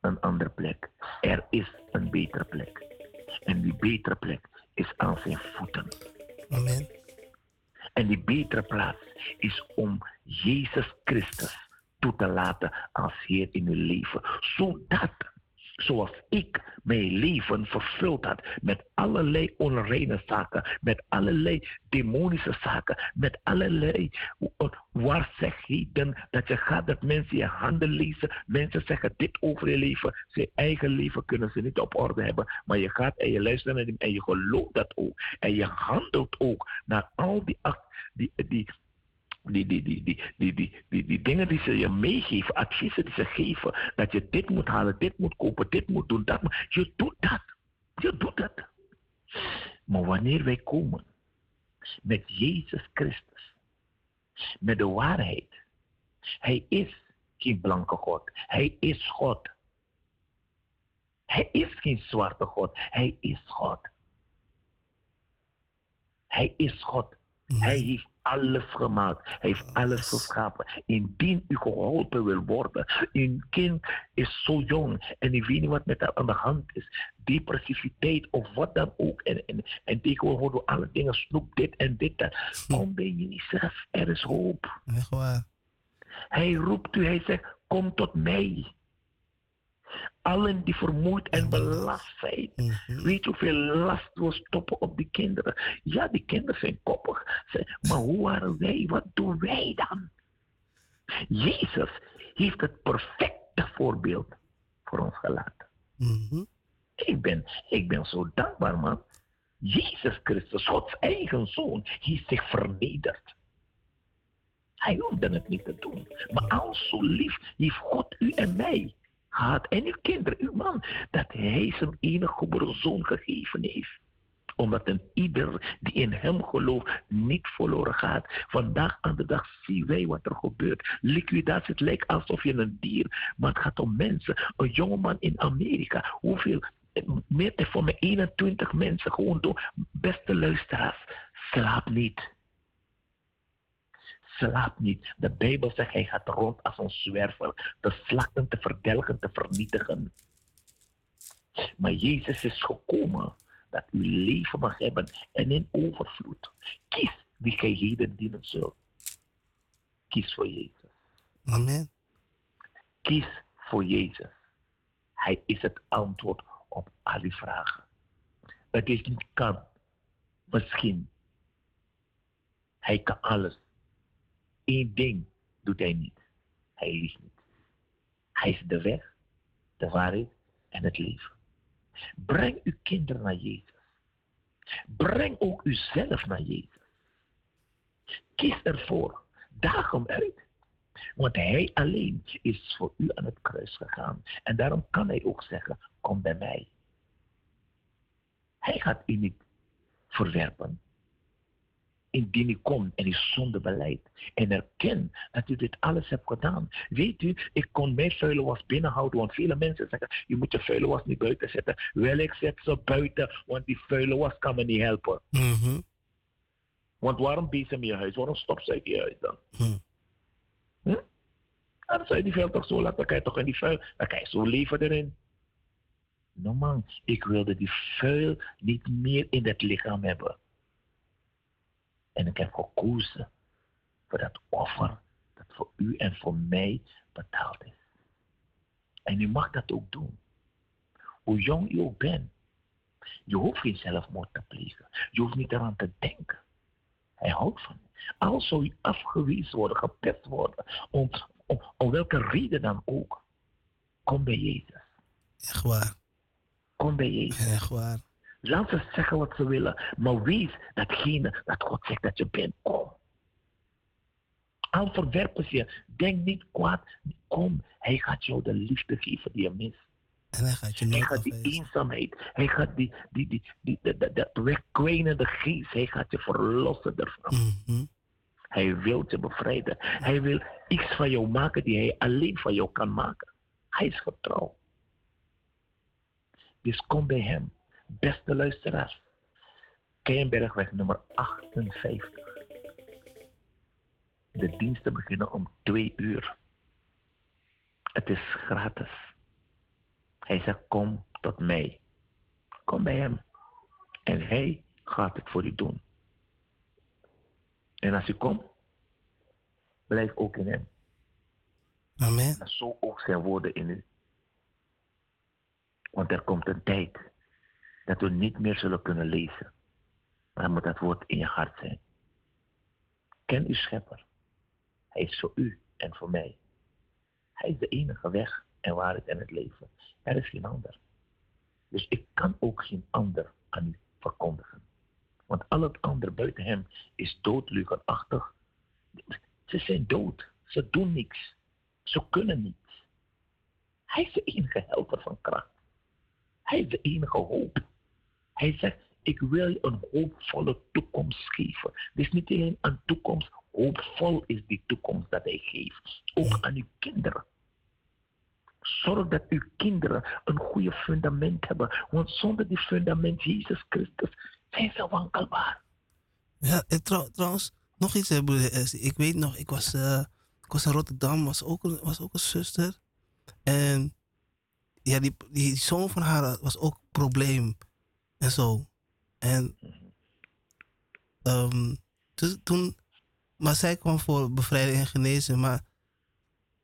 S4: een andere plek. Er is een betere plek. En die betere plek is aan zijn voeten.
S1: Amen.
S4: En die betere plaats is om Jezus Christus toe te laten als Heer in uw leven. Zodat, zoals ik mijn leven vervuld had met allerlei onreine zaken, met allerlei demonische zaken, met allerlei waarzegheden, dat je gaat dat mensen je handen lezen, mensen zeggen dit over je leven, zijn eigen leven kunnen ze niet op orde hebben, maar je gaat en je luistert naar hem en je gelooft dat ook. En je handelt ook naar al die, die, die, die, die, die, die, die, die, die, dingen die ze je meegeven, adviezen die ze geven, dat je dit moet halen, dit moet kopen, dit moet doen, dat. Je doet dat. Je doet dat. Maar wanneer wij komen met Jezus Christus, met de waarheid, Hij is geen blanke God, Hij is God. Hij is geen zwarte God, Hij is God. Hij is God. Hij heeft alles gemaakt. Hij heeft alles geschapen. Indien u geholpen wil worden. Uw kind is zo jong en u weet niet wat met haar aan de hand is. Depressiviteit of wat dan ook. En, en, en tegenwoordig worden alle dingen snoep dit en dit. Dat. Kom bij Jezus. Er is hoop.
S1: Echt waar.
S4: Hij roept u. Hij zegt, kom tot mij. Allen die vermoeid en belast zijn. Weet je hoeveel last we stoppen op die kinderen? Ja, die kinderen zijn koppig. Maar hoe waren wij? Wat doen wij dan? Jezus heeft het perfecte voorbeeld voor ons gelaten.
S1: Mhm.
S4: Ik ben, ik ben zo dankbaar, man. Jezus Christus, Gods eigen zoon, heeft zich vernederd. Hij hoefde het niet te doen. Maar al zo lief heeft God u en mij En uw kinderen, uw man. Dat hij zijn enige geboren zoon gegeven heeft. Omdat een ieder die in hem gelooft niet verloren gaat. Vandaag aan de dag zien wij wat er gebeurt. Liquidatie, het lijkt alsof je een dier. Maar het gaat om mensen. Een jongeman in Amerika. Hoeveel meer dan voor mij 21 mensen gewoon door. Beste luisteraars, slaap niet. Slaap niet. De Bijbel zegt hij gaat rond als een zwerver. Te slachten, te verdelgen, te vernietigen. Maar Jezus is gekomen dat u leven mag hebben en in overvloed. Kies wie gij heden dienen zult. Kies voor Jezus.
S1: Amen.
S4: Kies voor Jezus. Hij is het antwoord op al die vragen. Het is niet kan, misschien. Hij kan alles. Eén ding doet hij niet. Hij liegt niet. Hij is de weg, de waarheid en het leven. Breng uw kinderen naar Jezus. Breng ook uzelf naar Jezus. Kies ervoor. Daag hem uit. Want hij alleen is voor u aan het kruis gegaan. En daarom kan hij ook zeggen, kom bij mij. Hij gaat u niet verwerpen. Indien u komt en u zonde beleidt en erken dat u dit alles hebt gedaan. Weet u, ik kon mijn vuile was binnenhouden, want vele mensen zeggen, je moet je vuile was niet buiten zetten. Wel, ik zet ze buiten, want die vuile was kan me niet helpen.
S1: Mhm.
S4: Want waarom bezem je huis? Waarom stopzuig je huis dan?
S1: Hm?
S4: Dan zou je die vuil toch zo laten, dan kan je toch in die vuil, dan kan je zo leven erin. No man, ik wilde die vuil niet meer in het lichaam hebben. En ik heb gekozen voor dat offer dat voor u en voor mij betaald is. En u mag dat ook doen. hoe jong je ook bent, je hoeft geen zelfmoord te plegen. Je hoeft niet eraan te denken. Hij houdt van je. Al zou je afgewezen worden, gepest worden, om, om, om welke reden dan ook, kom bij Jezus.
S1: Echt waar.
S4: Kom bij Jezus.
S1: Echt waar.
S4: Laat ze zeggen wat ze willen, maar wees datgene dat God zegt dat je bent. Kom. Al verwerpen ze je, denk niet kwaad. Kom, hij gaat jou de liefde geven die je mist.
S1: En hij gaat je
S4: Hij gaat die eenzaamheid, hij gaat die, die, die, die, de, de, de wegkwijnende geest, hij gaat je verlossen ervan.
S1: Mhm.
S4: Hij wil je bevrijden. Hij wil iets van jou maken die hij alleen van jou kan maken. Hij is getrouw. Dus kom bij hem. Beste luisteraars. Keienbergweg nummer 58. De diensten beginnen om twee uur. Het is gratis. Hij zegt, kom tot mij. Kom bij hem. En hij gaat het voor u doen. En als u komt, blijf ook in hem.
S1: Amen.
S4: En zo ook zijn woorden in u. Want er komt een tijd dat we niet meer zullen kunnen lezen. Maar dan moet dat woord in je hart zijn. Ken uw schepper. Hij is voor u en voor mij. Hij is de enige weg en waarheid en het leven. Er is geen ander. Dus ik kan ook geen ander aan u verkondigen. Want al het andere buiten hem is doodlugenachtig. Ze zijn dood. Ze doen niks. Ze kunnen niets. Hij is de enige helper van kracht. Hij is de enige hoop. Hij zegt, ik wil je een hoopvolle toekomst geven. Dus niet alleen een toekomst, hoopvol is die toekomst dat hij geeft. Ook aan uw kinderen. Zorg dat uw kinderen een goede fundament hebben. Want zonder die fundament, Jezus Christus, zijn ze wankelbaar.
S1: Ja, en trouw- trouwens, nog iets, broeder Essie. Ik weet nog, ik was, eh, ik was in Rotterdam, was ook, een, was ook een zuster. En ja, die, die zoon van haar was ook een probleem. En zo. En ehm, dus toen, maar zij kwam voor bevrijding en genezen. Maar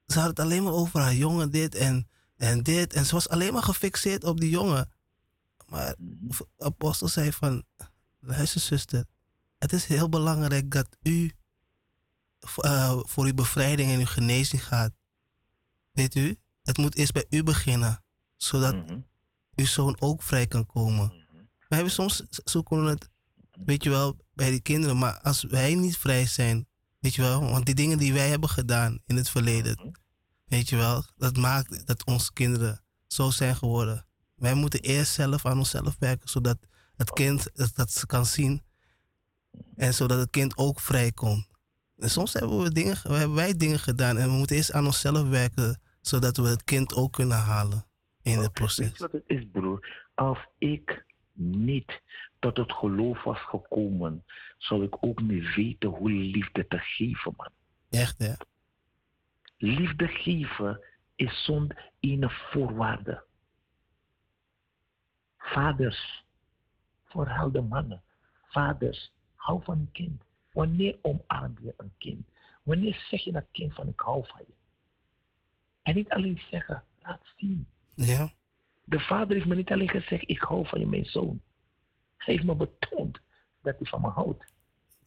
S1: ze had het alleen maar over haar jongen, dit en, en dit. En ze was alleen maar gefixeerd op die jongen. Maar de apostel zei van, luister zuster, het is heel belangrijk dat u eh, voor uw bevrijding en uw genezing gaat. Weet u? Het moet eerst bij u beginnen, zodat
S4: Mhm.
S1: uw zoon ook vrij kan komen. We hebben soms zoeken we het, weet je wel, bij die kinderen, maar als wij niet vrij zijn, weet je wel, want die dingen die wij hebben gedaan in het verleden, weet je wel, dat maakt dat onze kinderen zo zijn geworden. Wij moeten eerst zelf aan onszelf werken, zodat het kind dat, dat ze kan zien en zodat het kind ook vrij komt. En soms hebben, we dingen, hebben wij dingen gedaan en we moeten eerst aan onszelf werken, zodat we het kind ook kunnen halen in het
S4: Weet
S1: proces.
S4: wat het is, broer? Als ik niet tot het geloof was gekomen, zou ik ook niet weten hoe liefde te geven, man.
S1: Echt, hè?
S4: Liefde geven is zonder ene voorwaarde. Vaders, vooral de mannen. Vaders, hou van een kind. Wanneer omarm je een kind? Wanneer zeg je dat kind van ik hou van je? En niet alleen zeggen, laat zien.
S1: Ja.
S4: De vader heeft me niet alleen gezegd, ik hou van je, mijn zoon. Hij heeft me betoond dat hij van me houdt.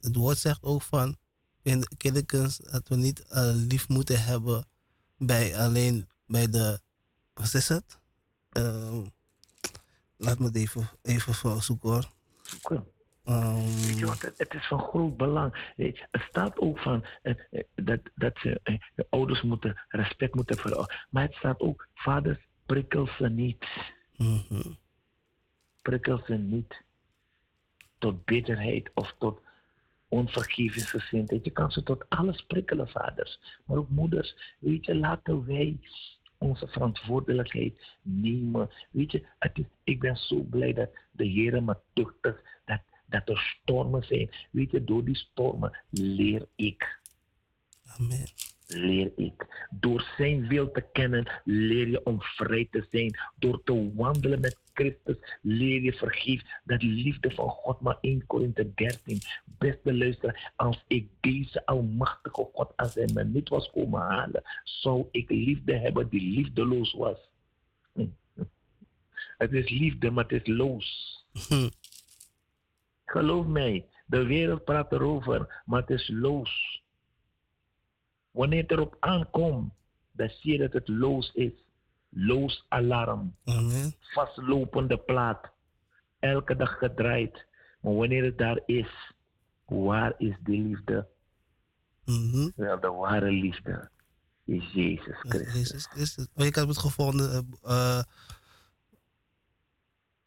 S1: Het woord zegt ook van in de dat we niet eh, lief moeten hebben bij alleen bij de, wat is het? Ehm, laat me het even, even voor zoeken hoor.
S4: Zoeken.
S1: Ehm,
S4: wat, het, het is van groot belang. Je, Het staat ook van eh, eh, dat, dat ze, eh, de ouders moeten respect moeten voor Maar het staat ook, vaders, prikkel ze niet.
S1: mhm.
S4: Prikkel ze niet tot bitterheid of tot onvergevingsgezindheid. Je kan ze tot alles prikkelen, vaders. Maar ook moeders. Weet je, laten wij onze verantwoordelijkheid nemen. Weet je, het is, ik ben zo blij dat de Heer me tuchtigt. Dat, dat er stormen zijn. Weet je, door die stormen leer ik.
S1: Amen.
S4: Leer ik. Door zijn wil te kennen, leer je om vrij te zijn. Door te wandelen met Christus, leer je vergeef. Dat liefde van God, maar 1 Korinthe 13. Beste luisteraar, als ik deze almachtige God als hij me niet was komen halen, zou ik liefde hebben die liefdeloos was. Hm. Het is liefde, maar het is loos.
S1: Hm.
S4: Geloof mij, de wereld praat erover, maar het is loos. Wanneer het erop aankomt, dan zie je dat het loos is. Loos alarm,
S1: Amen.
S4: vastlopende plaat. Elke dag gedraaid. Maar wanneer het daar is, waar is die liefde?
S1: Mhm.
S4: Wel, de ware liefde is Jezus Christus.
S1: Jezus Christus. Ik heb het gevonden. eh, eh,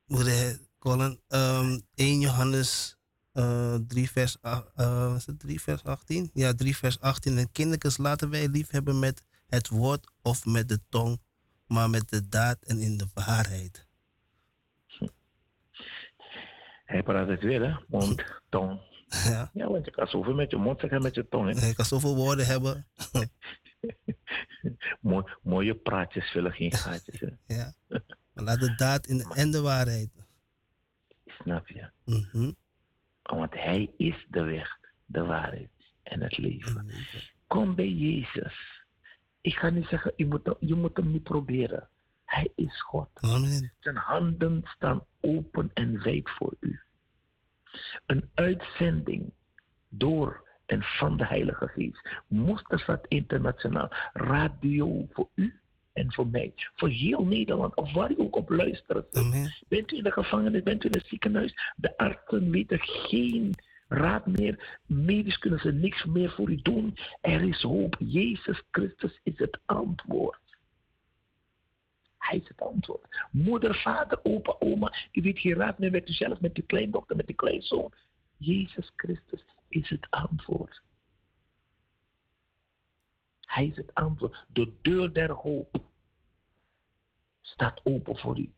S1: de heet, Colin? Ehm, 1 Johannes eh 3 vers, ach- eh, was het 3 vers 18? Ja, 3 vers 18. En kindertjes laten wij lief hebben met het woord of met de tong, maar met de daad en in de waarheid.
S4: Hij praat het weer, hè? Mond, tong.
S1: Ja,
S4: Ja, want je kan zoveel met je mond zeggen met je tong. Hè?
S1: ik kan zoveel woorden hebben.
S4: Mooi, mooie praatjes vullen geen gaatjes. Hè?
S1: Ja. Maar laat de daad in de, en de waarheid.
S4: Snap je?
S1: Mhm.
S4: Want hij is de weg, de waarheid en het leven. Kom bij Jezus. Ik ga niet zeggen, je moet, je moet hem niet proberen. Hij is God.
S1: Amen.
S4: Zijn handen staan open en wijd voor u. Een uitzending door en van de Heilige Geest. Moesterstad Internationaal. Radio voor u en voor mij. Voor heel Nederland. Of waar u ook op luistert.
S1: Amen.
S4: Bent u in de gevangenis, bent u in het ziekenhuis. De artsen weten geen raad meer. Medisch kunnen ze niks meer voor u doen. Er is hoop. Jezus Christus is het antwoord. Hij is het antwoord. Moeder, vader, opa, oma. U weet geen raad meer met uzelf, met uw kleindochter, met uw kleinzoon. Jezus Christus is het antwoord. Hij is het antwoord. De deur der hoop staat open voor u.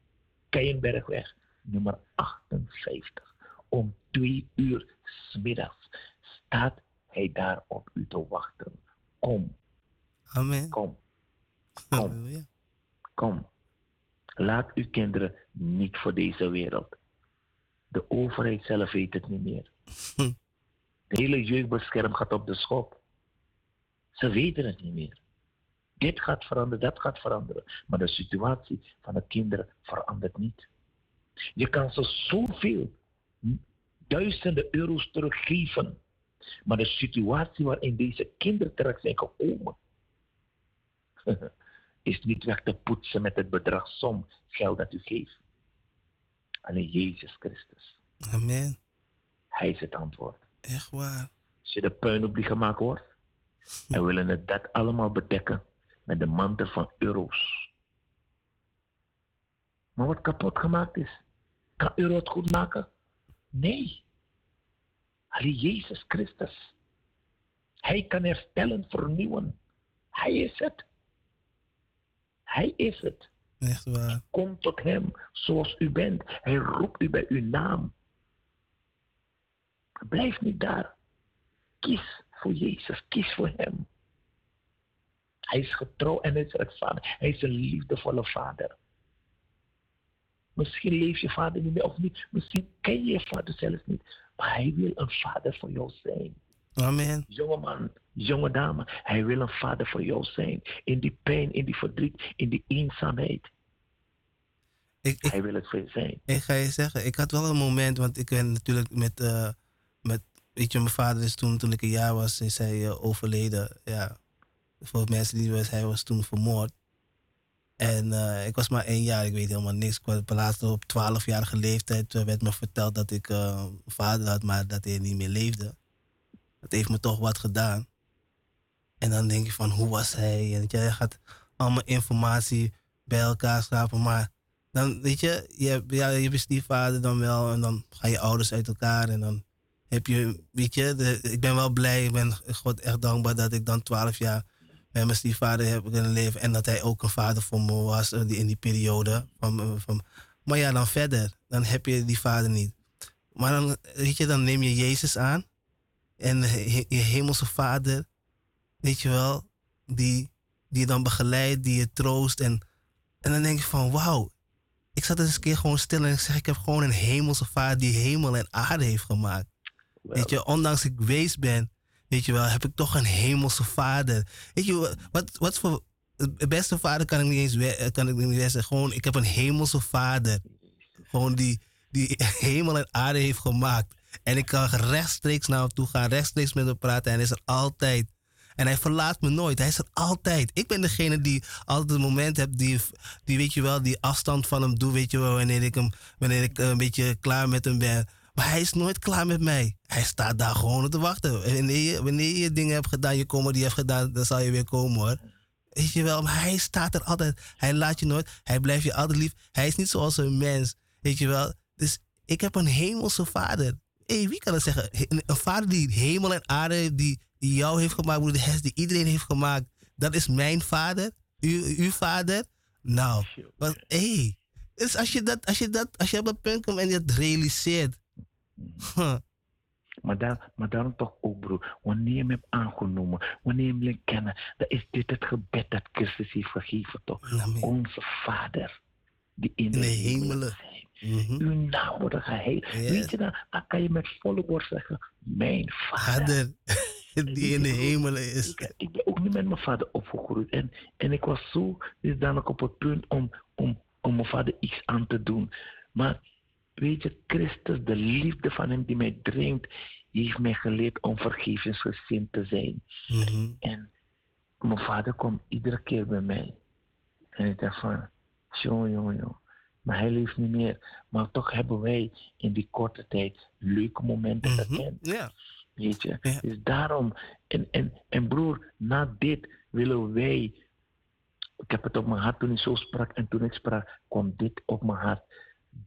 S4: Keienbergweg, nummer 58. Om twee uur smiddags staat hij daar op u te wachten. Kom,
S1: Amen.
S4: kom, kom, kom. Laat uw kinderen niet voor deze wereld. De overheid zelf weet het niet meer.
S1: Hm.
S4: De hele jeugdbescherm gaat op de schop. Ze weten het niet meer. Dit gaat veranderen, dat gaat veranderen. Maar de situatie van de kinderen verandert niet. Je kan ze zoveel duizenden euro's teruggeven. Maar de situatie waarin deze kinderen terecht zijn gekomen, is niet weg te poetsen met het bedrag som geld dat u geeft. Alleen Jezus Christus.
S1: Amen.
S4: Hij is het antwoord.
S1: Echt waar.
S4: Als je de puin op die gemaakt wordt, en willen het dat allemaal bedekken met de mantel van euro's. Maar wat kapot gemaakt is, kan euro het goed maken? Nee. Alleen Jezus Christus. Hij kan herstellen, vernieuwen. Hij is het. Hij is het.
S1: Echt waar.
S4: Kom tot hem zoals u bent. Hij roept u bij uw naam. Blijf niet daar. Kies voor Jezus. Kies voor hem. Hij is getrouw en hij is rechtvaardig. Hij is een liefdevolle vader. Misschien leeft je vader niet meer of niet. Misschien ken je je vader zelfs niet. Maar hij wil een vader voor jou zijn.
S1: Amen.
S4: Jonge man, jonge dame, hij wil een vader voor jou zijn. In die pijn, in die verdriet, in die eenzaamheid.
S1: Ik, ik,
S4: Hij wil het voor je zijn.
S1: ik ga je zeggen, ik had wel een moment, want ik ben natuurlijk met, eh, met weet je, mijn vader is toen, toen ik een jaar was, is hij eh, overleden. Ja, voor mensen die weten, hij was toen vermoord. En eh, ik was maar één jaar, ik weet helemaal niks. Ik was op 12-jarige leeftijd eh, werd me verteld dat ik eh, een vader had, maar dat hij niet meer leefde. Dat heeft me toch wat gedaan. En dan denk je van, hoe was hij? En je gaat allemaal informatie bij elkaar schrapen, maar dan weet je, je ja, je hebt die vader dan wel en dan gaan je ouders uit elkaar en dan heb je, weet je, ik ben wel blij, ik ben God echt dankbaar dat ik dan 12 jaar met mijn stiefvader heb kunnen leven en dat hij ook een vader voor me was eh, die, in die periode. Van, van, maar ja, dan verder, dan heb je die vader niet. Maar dan, weet je, dan neem je Jezus aan en je hemelse vader, weet je wel, die, die je dan begeleidt, die je troost en, en dan denk je van, wauw, ik zat eens een keer gewoon stil en ik zeg, ik heb gewoon een hemelse vader die hemel en aarde heeft gemaakt. Weet je, ondanks ik wees ben, weet je wel, heb ik toch een hemelse vader. Weet je, wat, wat voor het beste vader kan ik niet eens we- kan ik niet zeggen. Gewoon, ik heb een hemelse vader. Gewoon die, die hemel en aarde heeft gemaakt. En ik kan rechtstreeks naar hem toe gaan, rechtstreeks met hem praten. En hij is er altijd. En hij verlaat me nooit. Hij is er altijd. Ik ben degene die altijd een moment heb die, die weet je wel, die afstand van hem doe, weet je wel, wanneer ik, hem, wanneer ik eh, een beetje klaar met hem ben. Maar hij is nooit klaar met mij. Hij staat daar gewoon te wachten. En wanneer je, wanneer je dingen hebt gedaan, je komen die hebt gedaan, dan zal je weer komen hoor. Weet je wel, maar hij staat er altijd. Hij laat je nooit. Hij blijft je altijd lief. Hij is niet zoals een mens. Weet je wel. Dus ik heb een hemelse vader. Hé, wie kan dat zeggen? Een vader die hemel en aarde, heeft, die, die jou heeft gemaakt, die iedereen heeft gemaakt. Dat is mijn vader. U, uw vader. Nou, wat, hé. Dus als je, dat, als, je dat, als je op dat punt komt en je dat realiseert. Huh,
S4: Maar, daar, maar daarom toch ook, broer, wanneer je hem hebt aangenomen, wanneer je hem leert kennen, dan is dit het gebed dat Christus heeft gegeven, toch?
S1: Amen.
S4: Onze Vader, die in de, hemelen zijn.
S1: Mhm.
S4: Uw naam wordt geheiligd.
S1: Yes.
S4: Weet je dan, dan kan je met volle borst zeggen, mijn vader.
S1: Vader, die in de hemelen is.
S4: Ik, ik ben ook niet met mijn vader opgegroeid. En, en ik was zo dus dan ook op het punt om, om, om mijn vader iets aan te doen. Maar weet je, Christus, de liefde van hem die mij dringt, heeft mij geleerd om vergevensgezind te zijn.
S1: Mhm.
S4: En mijn vader komt iedere keer bij mij. En ik dacht van, jongen, jongen, jongen. Maar hij leeft niet meer. Maar toch hebben wij in die korte tijd leuke momenten
S1: Mhm.
S4: gekend. Weet je? Dus daarom, en, en, en broer, na dit willen wij. Ik heb het op mijn hart toen ik zo sprak en toen ik sprak, kwam dit op mijn hart.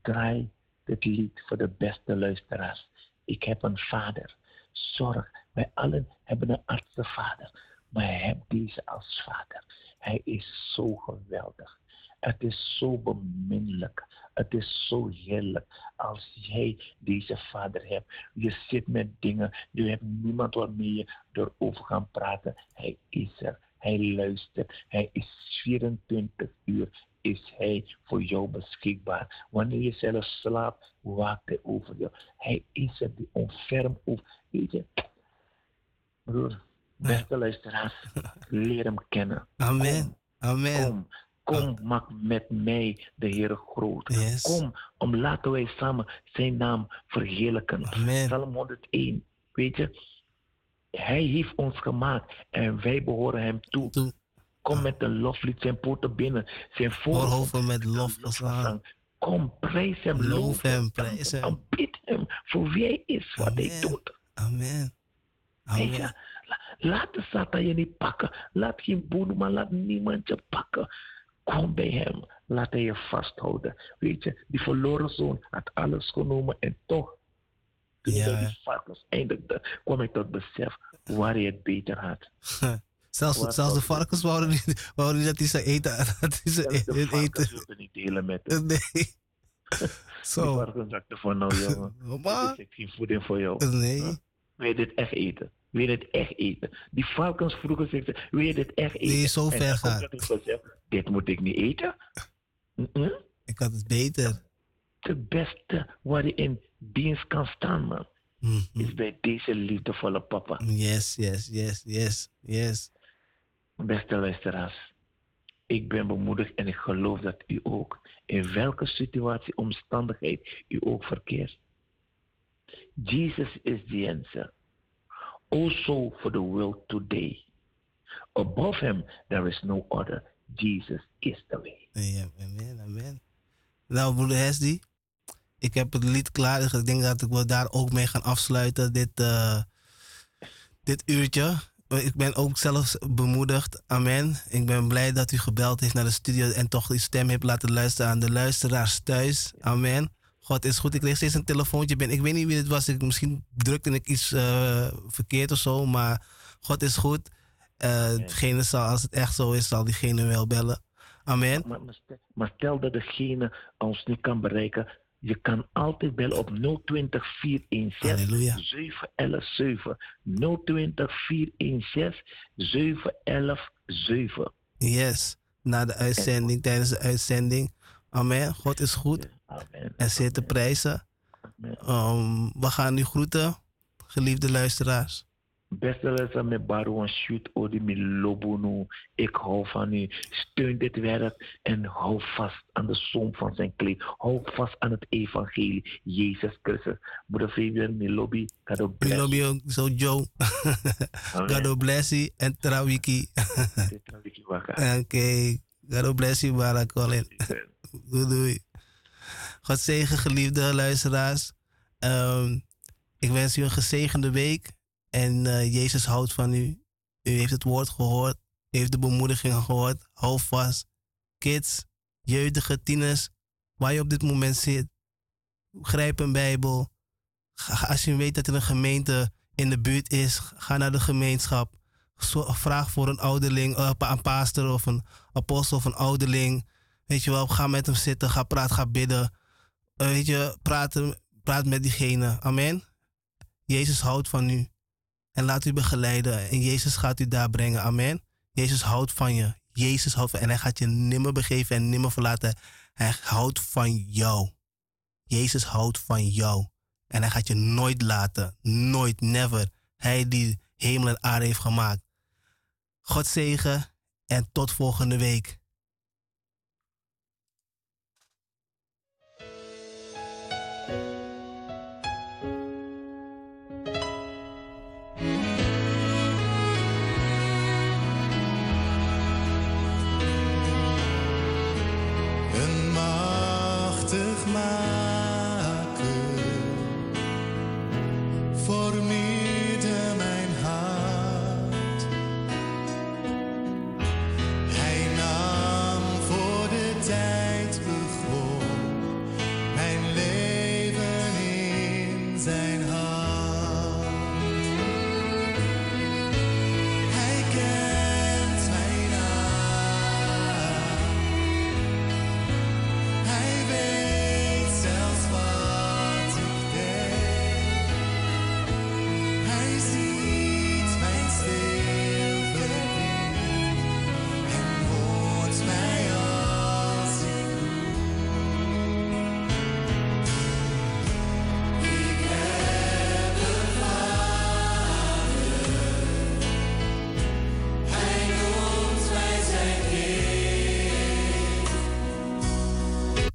S4: Draai dit lied voor de beste luisteraars. Ik heb een vader. Zorg, wij allen hebben een artsenvader. Maar hij heeft deze als vader. Hij is zo geweldig. Het is zo beminnelijk. Het is zo heerlijk als jij deze vader hebt. Je zit met dingen, je hebt niemand waarmee je erover gaan praten. Hij is er. Hij luistert. Hij is 24 uur is hij voor jou beschikbaar. Wanneer je zelf slaapt, waakt hij over jou. Hij is er, die onferm over. Weet je, broer, beste luisteraars, leer hem kennen.
S1: Amen. Amen.
S4: Kom, kom, maak met mij de Heer groot.
S1: Yes.
S4: Kom, om laten wij samen zijn naam verheerlijken.
S1: Amen.
S4: Psalm 101, weet je, hij heeft ons gemaakt en wij behoren hem toe.
S1: Toe.
S4: Kom met een loflied zijn poorten binnen, zijn voorhoofd
S1: met lofgezang.
S4: Kom, prijs hem,
S1: Loof
S4: loof
S1: hem, prijs hem.
S4: Aanbid hem voor wie hij is, wat hij doet.
S1: Amen.
S4: Weet je,
S1: Amen.
S4: la- laat de Satan je niet pakken. Laat geen boer, maar laat niemand je pakken. Kom bij hem. Laat hij je vasthouden. Weet je, die verloren zoon had alles genomen en toch, toen hij
S1: Ja.
S4: bij die varkens eindigde, kwam ik tot besef waar hij het beter had.
S1: Zelfs,
S4: Wat
S1: zelfs de varkens wouden niet, wouden niet dat hij ze eten. Dat hij ze
S4: de
S1: eten.
S4: varkens
S1: eten.
S4: wilden niet delen met hem.
S1: Nee.
S4: Die
S1: Zo.
S4: varkens dachten van, nou jongen, dit is geen voeding voor jou.
S1: nee.
S4: Wil je dit echt eten? Wil je dit echt eten? Die varkens vroegen zich, wil je dit echt eten?
S1: Je zo ver
S4: gezegd, dit moet ik niet eten. Mm-mm.
S1: Ik had het beter.
S4: Het beste waar je in dienst kan staan, man,
S1: Mhm.
S4: is bij deze liefdevolle papa.
S1: Yes, yes, yes, yes, yes.
S4: Beste luisteraars, ik ben bemoedigd en ik geloof dat u ook, in welke situatie, omstandigheid u ook verkeert. Jesus is the answer. Also for the world today. Above him, there is no other. Jesus is the way.
S1: Ja, amen, amen. Nou, broeder Hesdy, ik heb het lied klaar. Dus ik denk dat ik wil daar ook mee gaan afsluiten, dit, eh, dit uurtje. Ik ben ook zelfs bemoedigd. Amen. Ik ben blij dat u gebeld heeft naar de studio en toch uw stem heeft laten luisteren aan de luisteraars thuis. Amen. God is goed. Ik kreeg steeds een telefoontje. Ben, ik weet niet wie het was. Ik, misschien drukte ik iets eh, verkeerd of zo. Maar God is goed. Degene zal, als het echt zo is, zal diegene wel bellen. Amen.
S4: Maar, maar stel, maar stel dat degene ons niet kan bereiken. Je kan altijd bellen op 020 416
S1: Halleluja.
S4: 7117. 020 416 711 7.
S1: Yes. Na de uitzending, tijdens de uitzending. Amen. God is goed.
S4: Amen.
S1: En zeer te prijzen. Um, we gaan u groeten, geliefde luisteraars.
S4: Beste luisteraar met Baron Shoot Odi Milobunu. Ik hou van u. Steun dit werk en hou vast aan de som van zijn kleed. Hou vast aan het evangelie. Jezus Christus. Broeder Fabian Milobi. God bless.
S1: Ook, zo Joe. God bless you en Trawiki. Oké. God bless you, Bara Colin. Doei, doei. God zegen, geliefde luisteraars. Ehm, ik wens u een gezegende week. En eh, Jezus houdt van u. U heeft het woord gehoord. U heeft de bemoedigingen gehoord. Hou vast. Kids, jeugdige tieners, waar je op dit moment zit. Grijp een Bijbel. Als je weet dat er een gemeente in de buurt is, ga naar de gemeenschap. Vraag voor een ouderling, eh, een pastor of een apostel of een ouderling. Weet je wel, ga met hem zitten, ga praten, ga bidden. Eh, weet je, praat, praat met diegene. Amen. Jezus houdt van u. En laat u begeleiden. En Jezus gaat u daar brengen. Amen. Jezus houdt van je. Jezus houdt van En hij gaat je nimmer begeven en nimmer verlaten. Hij houdt van jou. Jezus houdt van jou. En hij gaat je nooit laten. Nooit, never. Hij die hemel en aarde heeft gemaakt. God zegen en tot volgende week.